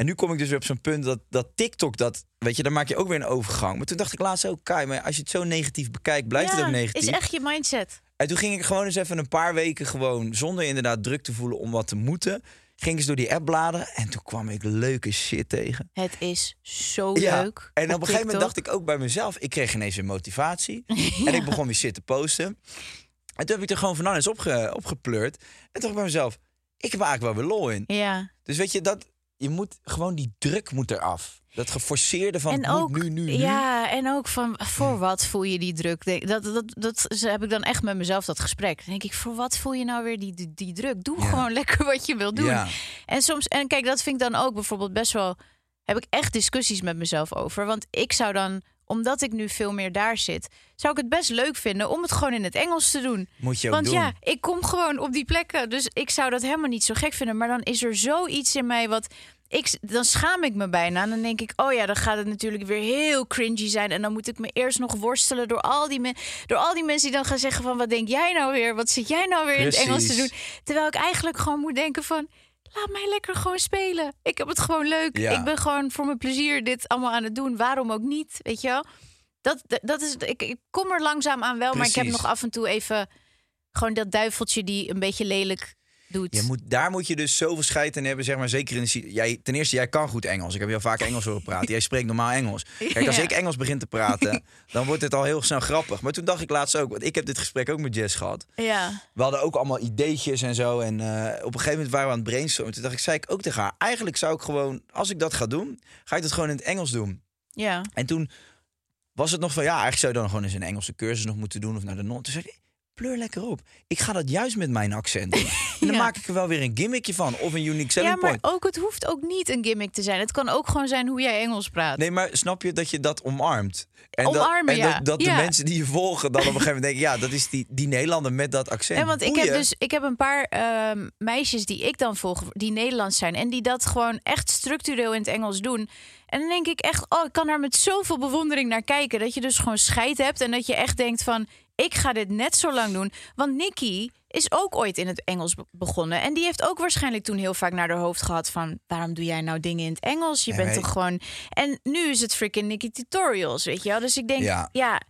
Speaker 4: En nu kom ik dus weer op zo'n punt dat, dat TikTok dat, weet je, dan maak je ook weer een overgang. Maar toen dacht ik laatst ook, Kai, maar als je het zo negatief bekijkt, blijft het ook negatief.
Speaker 3: is echt je mindset.
Speaker 4: En toen ging ik gewoon eens even een paar weken gewoon, zonder inderdaad druk te voelen om wat te moeten, ging eens door die app bladeren. En toen kwam ik leuke shit tegen.
Speaker 3: Het is zo
Speaker 4: Ja,
Speaker 3: leuk.
Speaker 4: En op, een gegeven moment dacht ik ook bij mezelf, ik kreeg ineens een motivatie. En ik begon weer shit te posten. En toen heb ik er gewoon van alles opge, opgepleurd. En toen dacht ik bij mezelf, ik heb eigenlijk wel weer lol in.
Speaker 3: Ja.
Speaker 4: Dus weet je, dat, je moet gewoon die druk moet eraf. Dat geforceerde van
Speaker 3: en ook,
Speaker 4: nu, nu, nu.
Speaker 3: Ja, en ook van voor wat voel je die druk? Dat, dat, dat, dat heb ik dan echt met mezelf dat gesprek. Dan denk ik, voor wat voel je nou weer die, die, die druk? Doe
Speaker 4: Ja.
Speaker 3: gewoon lekker wat je wil doen.
Speaker 4: Ja.
Speaker 3: En soms, en kijk, dat vind ik dan ook bijvoorbeeld best wel. Heb ik echt discussies met mezelf over. Want ik zou dan, omdat ik nu veel meer daar zit, zou ik het best leuk vinden om het gewoon in het Engels te doen.
Speaker 4: Moet je ook
Speaker 3: Want
Speaker 4: doen.
Speaker 3: ja, ik kom gewoon op die plekken. Dus ik zou dat helemaal niet zo gek vinden. Maar dan is er zoiets in mij wat. Ik, dan schaam ik me bijna. En dan denk ik, oh ja, dan gaat het natuurlijk weer heel cringy zijn. En dan moet ik me eerst nog worstelen door al die, me- door al die mensen die dan gaan zeggen van... wat denk jij nou weer? Wat zit jij nou weer in het Engels te doen? Terwijl ik eigenlijk gewoon moet denken van... laat mij lekker gewoon spelen. Ik heb het gewoon leuk.
Speaker 4: Ja.
Speaker 3: Ik ben gewoon voor mijn plezier dit allemaal aan het doen. Waarom ook niet, weet je wel? Dat, dat- is, ik, ik kom er langzaam aan wel, maar ik heb nog af en toe even gewoon dat duiveltje die een beetje lelijk doet.
Speaker 4: Je moet, daar moet je dus zoveel scheid in hebben, zeg maar. Zeker in de... Jij, ten eerste, jij kan goed Engels. Ik heb heel vaak Engels horen praten. Jij spreekt normaal Engels. Kijk, als
Speaker 3: Ja.
Speaker 4: ik Engels begin te praten, dan wordt het al heel snel grappig. Maar toen dacht ik laatst ook, want ik heb dit gesprek ook met Jess gehad.
Speaker 3: Ja.
Speaker 4: We hadden ook allemaal ideetjes en zo. En eh, op een gegeven moment waren we aan het brainstormen. Toen dacht ik, zei ik ook tegen haar, eigenlijk zou ik gewoon, als ik dat ga doen, ga ik dat gewoon in het Engels doen.
Speaker 3: Ja.
Speaker 4: En toen was het nog van, ja, eigenlijk zou je dan gewoon eens een Engelse cursus nog moeten doen of naar de non. Toen zei ik, pleur lekker op. Ik ga dat juist met mijn accent doen. En dan
Speaker 3: Ja.
Speaker 4: maak ik er wel weer een gimmickje van of een unique selling
Speaker 3: ja, maar
Speaker 4: point.
Speaker 3: ook het hoeft ook niet een gimmick te zijn. Het kan ook gewoon zijn hoe jij Engels praat.
Speaker 4: Nee, maar snap je dat je dat omarmt? En
Speaker 3: Omarmen,
Speaker 4: dat, en
Speaker 3: ja.
Speaker 4: dat, dat
Speaker 3: Ja.
Speaker 4: de mensen die je volgen dan op een gegeven moment denken... ja, dat is die, die Nederlander met dat accent.
Speaker 3: Ja, want ik heb dus ik heb een paar ehm, meisjes die ik dan volg, die Nederlands zijn en die dat gewoon echt structureel in het Engels doen. En dan denk ik echt, oh, ik kan daar met zoveel bewondering naar kijken. Dat je dus gewoon scheid hebt en dat je echt denkt van, ik ga dit net zo lang doen. Want Nikki is ook ooit in het Engels be- begonnen. En die heeft ook waarschijnlijk toen heel vaak naar haar hoofd gehad van... waarom doe jij nou dingen in het Engels? Je bent toch gewoon... En nu is het freaking Nikki Tutorials, weet je wel? Dus ik denk,
Speaker 4: Ja.
Speaker 3: ja,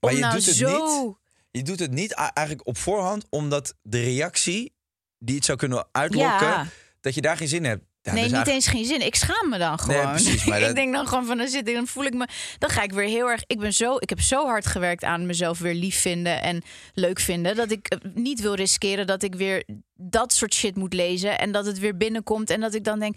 Speaker 4: Maar je
Speaker 3: nou
Speaker 4: doet het
Speaker 3: zo...
Speaker 4: niet. Je doet het niet eigenlijk op voorhand, omdat de reactie die het zou kunnen uitlokken,
Speaker 3: Ja.
Speaker 4: dat je daar geen zin in hebt. Ja,
Speaker 3: nee,
Speaker 4: dus
Speaker 3: niet
Speaker 4: eigenlijk-
Speaker 3: eens geen zin. Ik schaam me dan
Speaker 4: Nee,
Speaker 3: gewoon.
Speaker 4: precies, maar dat-
Speaker 3: ik denk dan gewoon van dan zit ik, dan voel ik me. Dan ga ik weer heel erg. Ik ben zo. Ik heb zo hard gewerkt aan mezelf weer lief vinden en leuk vinden. Dat ik eh, niet wil riskeren dat ik weer dat soort shit moet lezen. En dat het weer binnenkomt. En dat ik dan denk.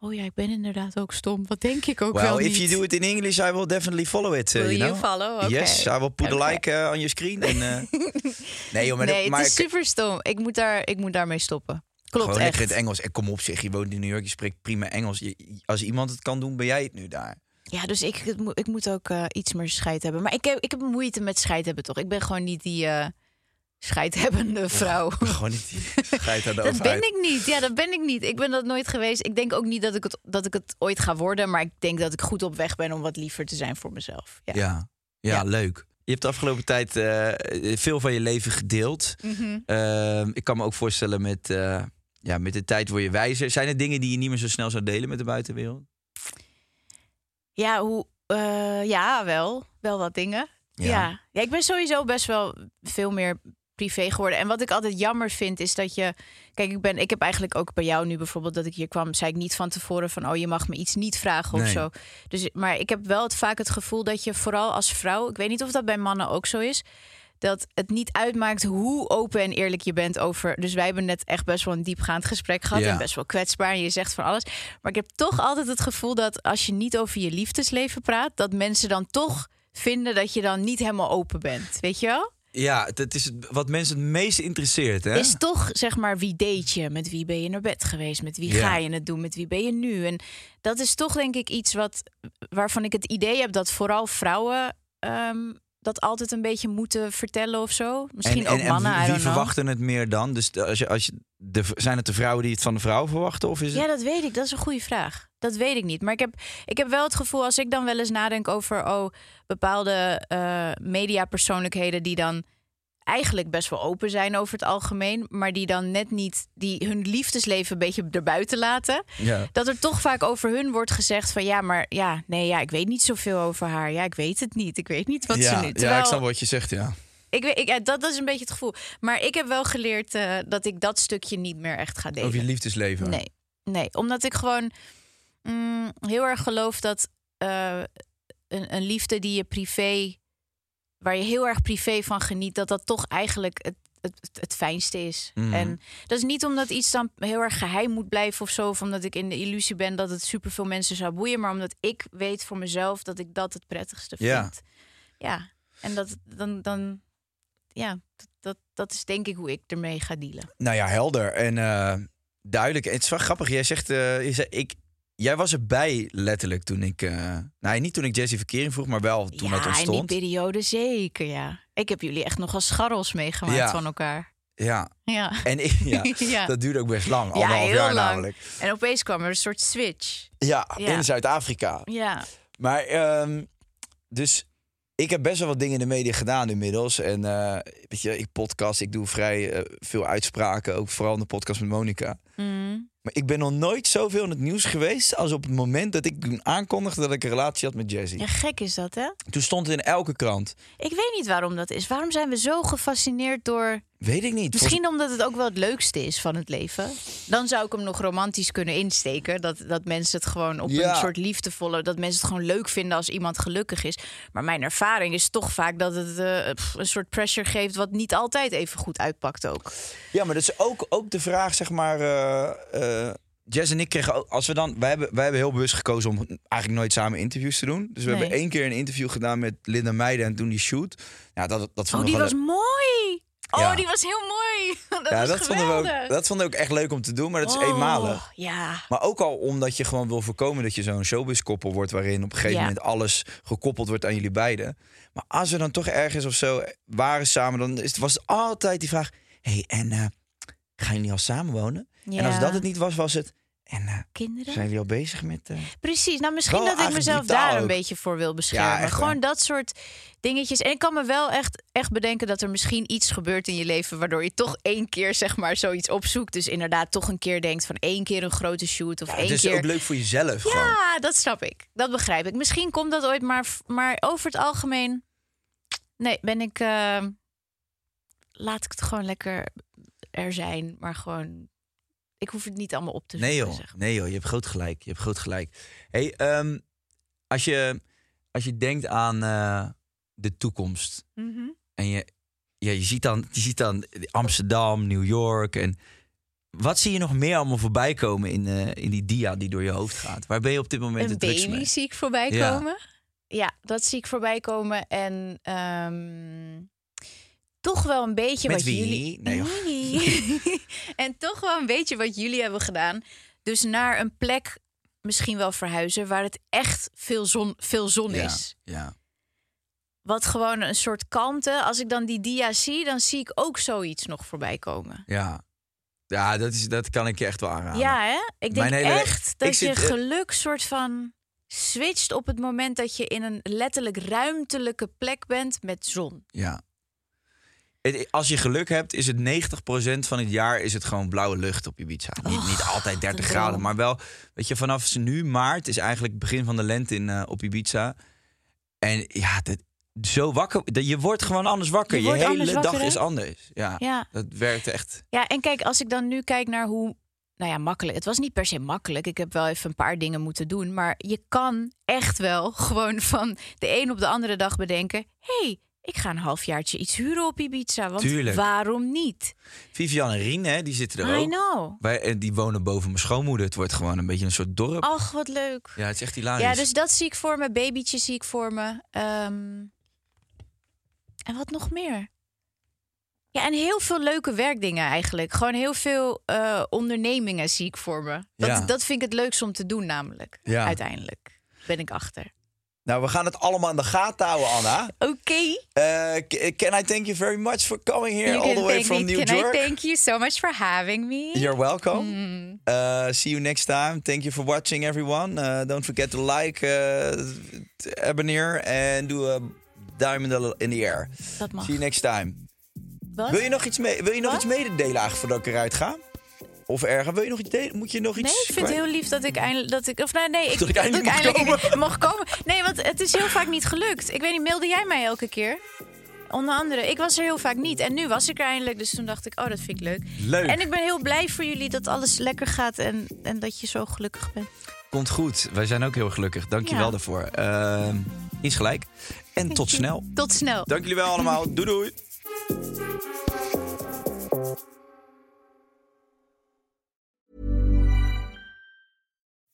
Speaker 3: Oh ja, ik ben inderdaad ook stom. Wat denk ik ook
Speaker 4: Well,
Speaker 3: wel
Speaker 4: if
Speaker 3: niet.
Speaker 4: you do it in English, I will definitely follow it. uh,
Speaker 3: Will
Speaker 4: you know?
Speaker 3: follow? Okay.
Speaker 4: Yes, I will put a
Speaker 3: Okay.
Speaker 4: like uh, on your screen. En, uh, nee, joh, maar,
Speaker 3: nee,
Speaker 4: maar
Speaker 3: het is super stom. Ik moet, daar, ik moet daarmee stoppen. Klopt
Speaker 4: gewoon in
Speaker 3: echt.
Speaker 4: het Engels. En kom op zich, je woont in New York, je spreekt prima Engels. Je- als iemand het kan doen, ben jij het nu daar.
Speaker 3: Ja, dus ik, ik moet ook eh, iets meer scheid hebben. Maar ik heb, ik heb moeite met scheid hebben, toch? Ik ben gewoon niet die eh scheidhebbende vrouw.
Speaker 4: Gewoon niet die aan de
Speaker 3: Dat ben ik niet. Ja, dat ben ik niet. Ik ben dat nooit geweest. Ik denk ook niet dat ik het, dat ik het ooit ga worden. Maar ik denk dat ik goed op weg ben om wat liever te zijn voor mezelf. Ja.
Speaker 4: Ja. Ja,
Speaker 3: Ja.
Speaker 4: leuk. Je hebt de afgelopen tijd eh, veel van je leven gedeeld.
Speaker 3: Mhm.
Speaker 4: Ehm, ik kan me ook voorstellen met, ja, met de tijd word je wijzer. Zijn er dingen die je niet meer zo snel zou delen met de buitenwereld?
Speaker 3: Ja, hoe, eh, ja, wel. Wel wat dingen. Ja. ja. ik ben sowieso best wel veel meer privé geworden. En wat ik altijd jammer vind, is dat je... Kijk, ik, ben, ik heb eigenlijk ook bij jou nu bijvoorbeeld... dat ik hier kwam, zei ik niet van tevoren van... oh, je mag me iets niet vragen of zo. Dus, maar ik heb wel het, vaak het gevoel dat je vooral als vrouw... ik weet niet of dat bij mannen ook zo is... dat het niet uitmaakt hoe open en eerlijk je bent over... Dus wij hebben net echt best wel een diepgaand gesprek gehad...
Speaker 4: Ja.
Speaker 3: en best wel kwetsbaar en je zegt van alles. Maar ik heb toch altijd het gevoel dat als je niet over je liefdesleven praat... dat mensen dan toch vinden dat je dan niet helemaal open bent. Weet je wel?
Speaker 4: Ja, dat is wat mensen het meest interesseert. Hè?
Speaker 3: Is toch zeg maar wie date je? Met wie ben je naar bed geweest? Met wie ga je het doen? Met wie ben je nu? En dat is toch denk ik iets wat waarvan ik het idee heb dat vooral vrouwen ehm, dat altijd een beetje moeten vertellen of zo. Misschien
Speaker 4: en,
Speaker 3: ook
Speaker 4: en, en
Speaker 3: mannen. I
Speaker 4: wie verwachten het meer dan? Dus als je, als je, de, zijn het de vrouwen die het van de vrouw verwachten? Of is het...
Speaker 3: Ja, dat weet ik. Dat is een goede vraag. Dat weet ik niet. Maar ik heb, ik heb wel het gevoel, als ik dan wel eens nadenk over oh, bepaalde eh mediapersoonlijkheden die dan eigenlijk best wel open zijn over het algemeen, maar die dan net niet die hun liefdesleven een beetje erbuiten laten.
Speaker 4: Ja.
Speaker 3: Dat er toch vaak over hun wordt gezegd van ja, maar ja, nee, ja, ik weet niet zoveel over haar. Ja, ik weet het niet. Ik weet niet wat
Speaker 4: ja,
Speaker 3: ze nu.
Speaker 4: ja,
Speaker 3: Terwijl,
Speaker 4: ik snap wat je zegt, ja.
Speaker 3: ik weet, ik, ja, dat, dat is een beetje het gevoel. Maar ik heb wel geleerd eh, dat ik dat stukje niet meer echt ga delen.
Speaker 4: Over je liefdesleven.
Speaker 3: Nee, nee, omdat ik gewoon mm, heel erg geloof dat eh, een, een liefde die je privé, waar je heel erg privé van geniet, dat dat toch eigenlijk het, het, het, fijnste is.
Speaker 4: Mhm.
Speaker 3: En dat is niet omdat iets dan heel erg geheim moet blijven of zo, of omdat ik in de illusie ben dat het superveel mensen zou boeien, maar omdat ik weet voor mezelf dat ik dat het prettigste
Speaker 4: Ja.
Speaker 3: vind. Ja, en dat dan, dan ja, dat, dat, is denk ik hoe ik ermee ga dealen.
Speaker 4: Nou ja, helder en eh, duidelijk. Het is wel grappig. Jij zegt, eh, je zei, ik, jij was erbij letterlijk toen ik, eh nou niet toen ik Jessie verkering vroeg, maar wel toen
Speaker 3: ja,
Speaker 4: dat
Speaker 3: in die
Speaker 4: ontstond.
Speaker 3: periode zeker, ja. Ik heb jullie echt nog als scharrels meegemaakt
Speaker 4: Ja.
Speaker 3: van elkaar.
Speaker 4: Ja,
Speaker 3: Ja.
Speaker 4: en ik, ja,
Speaker 3: Ja.
Speaker 4: dat duurde ook best lang,
Speaker 3: Ja,
Speaker 4: anderhalf
Speaker 3: heel
Speaker 4: jaar
Speaker 3: lang.
Speaker 4: namelijk.
Speaker 3: En opeens kwam er een soort switch.
Speaker 4: Ja,
Speaker 3: Ja.
Speaker 4: in Zuid-Afrika.
Speaker 3: Ja.
Speaker 4: Maar ehm, dus ik heb best wel wat dingen in de media gedaan inmiddels. En eh, weet je, ik podcast, ik doe vrij eh, veel uitspraken, ook vooral in de podcast met Monica.
Speaker 3: Mm.
Speaker 4: Maar ik ben nog nooit zoveel in het nieuws geweest als op het moment dat ik toen aankondigde dat ik een relatie had met Jessie.
Speaker 3: Ja, gek is dat, hè?
Speaker 4: Toen stond het in elke krant.
Speaker 3: Ik weet niet waarom dat is. Waarom zijn we zo gefascineerd door...
Speaker 4: Weet ik niet.
Speaker 3: Misschien omdat het ook wel het leukste is van het leven. Dan zou ik hem nog romantisch kunnen insteken. Dat, dat mensen het gewoon op
Speaker 4: Ja.
Speaker 3: een soort liefdevolle... dat mensen het gewoon leuk vinden als iemand gelukkig is. Maar mijn ervaring is toch vaak dat het eh, pff, een soort pressure geeft... wat niet altijd even goed uitpakt ook.
Speaker 4: Ja, maar dat is ook, ook de vraag, zeg maar. eh, Jess en ik kregen ook, als we dan, wij hebben, wij hebben heel bewust gekozen om eigenlijk nooit samen interviews te doen. Dus we
Speaker 3: Nee.
Speaker 4: hebben één keer een interview gedaan met Linda Meijden en toen die shoot. Ja, dat, dat
Speaker 3: Oh,
Speaker 4: vonden
Speaker 3: die was mooi! Oh,
Speaker 4: Ja.
Speaker 3: die was heel mooi! Dat
Speaker 4: ja,
Speaker 3: was
Speaker 4: dat vonden, we ook, dat vonden we ook echt leuk om te doen, maar dat is
Speaker 3: Oh,
Speaker 4: eenmalig.
Speaker 3: Ja.
Speaker 4: Maar ook al omdat je gewoon wil voorkomen dat je zo'n showbiz-koppel wordt... waarin op een gegeven
Speaker 3: Ja.
Speaker 4: moment alles gekoppeld wordt aan jullie beiden. Maar als we dan toch ergens of zo waren samen... dan is, was het altijd die vraag... hey, en eh, gaan jullie al En als dat het niet was, was het... En eh,
Speaker 3: Kinderen?
Speaker 4: zijn jullie al bezig met... eh,
Speaker 3: Precies. Nou, misschien dat ik mezelf daar een beetje voor wil beschermen.
Speaker 4: Ja,
Speaker 3: Gewoon dat soort dingetjes. En ik kan me wel echt, echt bedenken dat er misschien iets gebeurt in je leven... waardoor je toch één keer zeg maar zoiets opzoekt. Dus inderdaad toch een keer denkt van één keer een grote shoot... of
Speaker 4: ja,
Speaker 3: één
Speaker 4: het is
Speaker 3: keer...
Speaker 4: ook leuk voor jezelf gewoon.
Speaker 3: Ja, dat snap ik. Dat begrijp ik. Misschien komt dat ooit, maar, maar over het algemeen... Nee, ben ik... eh, laat ik het gewoon lekker er zijn. Maar gewoon... Ik hoef het niet allemaal op te
Speaker 4: Nee
Speaker 3: zoeken,
Speaker 4: joh,
Speaker 3: zeg maar.
Speaker 4: nee joh, je hebt groot gelijk. Je hebt groot gelijk. Hey, ehm, als, je, als je denkt aan eh, de toekomst...
Speaker 3: Mhm.
Speaker 4: En je, ja, je, ziet dan, je ziet dan Amsterdam, New York. En wat zie je nog meer allemaal voorbij komen in, eh, in die dia die door je hoofd gaat? Waar ben je op dit moment
Speaker 3: Een baby
Speaker 4: mee?
Speaker 3: zie ik voorbij
Speaker 4: Ja.
Speaker 3: komen. Ja, dat zie ik voorbij komen. En ehm, toch wel een beetje
Speaker 4: Met
Speaker 3: wat
Speaker 4: wie?
Speaker 3: jullie...
Speaker 4: Nee, joh.
Speaker 3: En toch wel een beetje wat jullie hebben gedaan. Dus naar een plek misschien wel verhuizen... waar het echt veel zon, veel zon
Speaker 4: Ja,
Speaker 3: is.
Speaker 4: ja.
Speaker 3: Wat gewoon een soort kalmte. Als ik dan die dia zie, dan zie ik ook zoiets nog voorbij komen.
Speaker 4: Ja, ja dat, is, dat kan ik je echt wel aanraden.
Speaker 3: Ja, hè? Ik denk
Speaker 4: hele-
Speaker 3: echt dat je
Speaker 4: zit,
Speaker 3: geluk soort van switcht op het moment dat je in een letterlijk ruimtelijke plek bent met zon.
Speaker 4: Ja. Als je geluk hebt, is het 90% van het jaar is het gewoon blauwe lucht op Ibiza. Niet, niet altijd 30
Speaker 3: een
Speaker 4: graden, maar wel, weet je, vanaf nu maart is eigenlijk het begin van de lente in, eh, op Ibiza. En ja, dat, zo wakker, dat, je wordt gewoon anders wakker.
Speaker 3: Je
Speaker 4: hele dag
Speaker 3: hè?
Speaker 4: is anders. Ja,
Speaker 3: Ja.
Speaker 4: dat werkt echt.
Speaker 3: Ja, en kijk, als ik dan nu kijk naar hoe, nou ja, makkelijk. Het was niet per se makkelijk. Ik heb wel even een paar dingen moeten doen, maar je kan echt wel gewoon van de een op de andere dag bedenken: hey, ik ga een halfjaartje iets huren op Ibiza, want
Speaker 4: Tuurlijk.
Speaker 3: waarom niet?
Speaker 4: Vivian en Rien, hè, die zitten er
Speaker 3: I
Speaker 4: ook.
Speaker 3: know.
Speaker 4: Wij, en die wonen boven mijn schoonmoeder. Het wordt gewoon een beetje een soort dorp.
Speaker 3: Ach, wat leuk.
Speaker 4: Ja, het is echt hilarisch.
Speaker 3: Ja, dus dat zie ik voor me. Babytje zie ik voor me. Ehm, en wat nog meer? Ja, en heel veel leuke werkdingen eigenlijk. Gewoon heel veel eh, ondernemingen zie ik voor me. Dat,
Speaker 4: Ja.
Speaker 3: dat vind ik het leukste om te doen namelijk.
Speaker 4: Ja.
Speaker 3: Uiteindelijk ben ik achter.
Speaker 4: Nou, we gaan het allemaal in de gaten houden, Anna.
Speaker 3: Oké.
Speaker 4: Uh, c- can I thank you very much for coming here
Speaker 3: You
Speaker 4: all the
Speaker 3: can
Speaker 4: way from
Speaker 3: me.
Speaker 4: New
Speaker 3: Can
Speaker 4: York?
Speaker 3: I thank you so much for having me?
Speaker 4: You're welcome.
Speaker 3: Mm.
Speaker 4: Uh, see you next time. Thank you for watching, everyone. Uh, don't forget to like, abonneer en doe een duim in the air.
Speaker 3: Dat mag.
Speaker 4: See you next time.
Speaker 3: Wat?
Speaker 4: Wil je nog iets, mee, wil je nog
Speaker 3: Wat?
Speaker 4: iets mededelen eigenlijk voordat ik eruit ga? Of erger? Wil je nog iets delen? Moet je nog iets
Speaker 3: Nee, ik vind het heel lief dat ik eindelijk. Dat ik, of nee, nee, ik,
Speaker 4: Dat ik eindelijk mag
Speaker 3: eindelijk mag komen. Nee, want het is heel vaak niet gelukt. Ik weet niet, mailde jij mij elke keer? Onder andere, ik was er heel vaak niet. En nu was ik er eindelijk. Dus toen dacht ik, oh, dat vind ik leuk.
Speaker 4: Leuk.
Speaker 3: En ik ben heel blij voor jullie dat alles lekker gaat. En, en dat je zo gelukkig bent.
Speaker 4: Komt goed. Wij zijn ook heel gelukkig. Dank je
Speaker 3: Ja.
Speaker 4: wel daarvoor. Uh, is gelijk. En tot snel.
Speaker 3: Tot snel.
Speaker 4: Dank jullie wel allemaal. doei doei.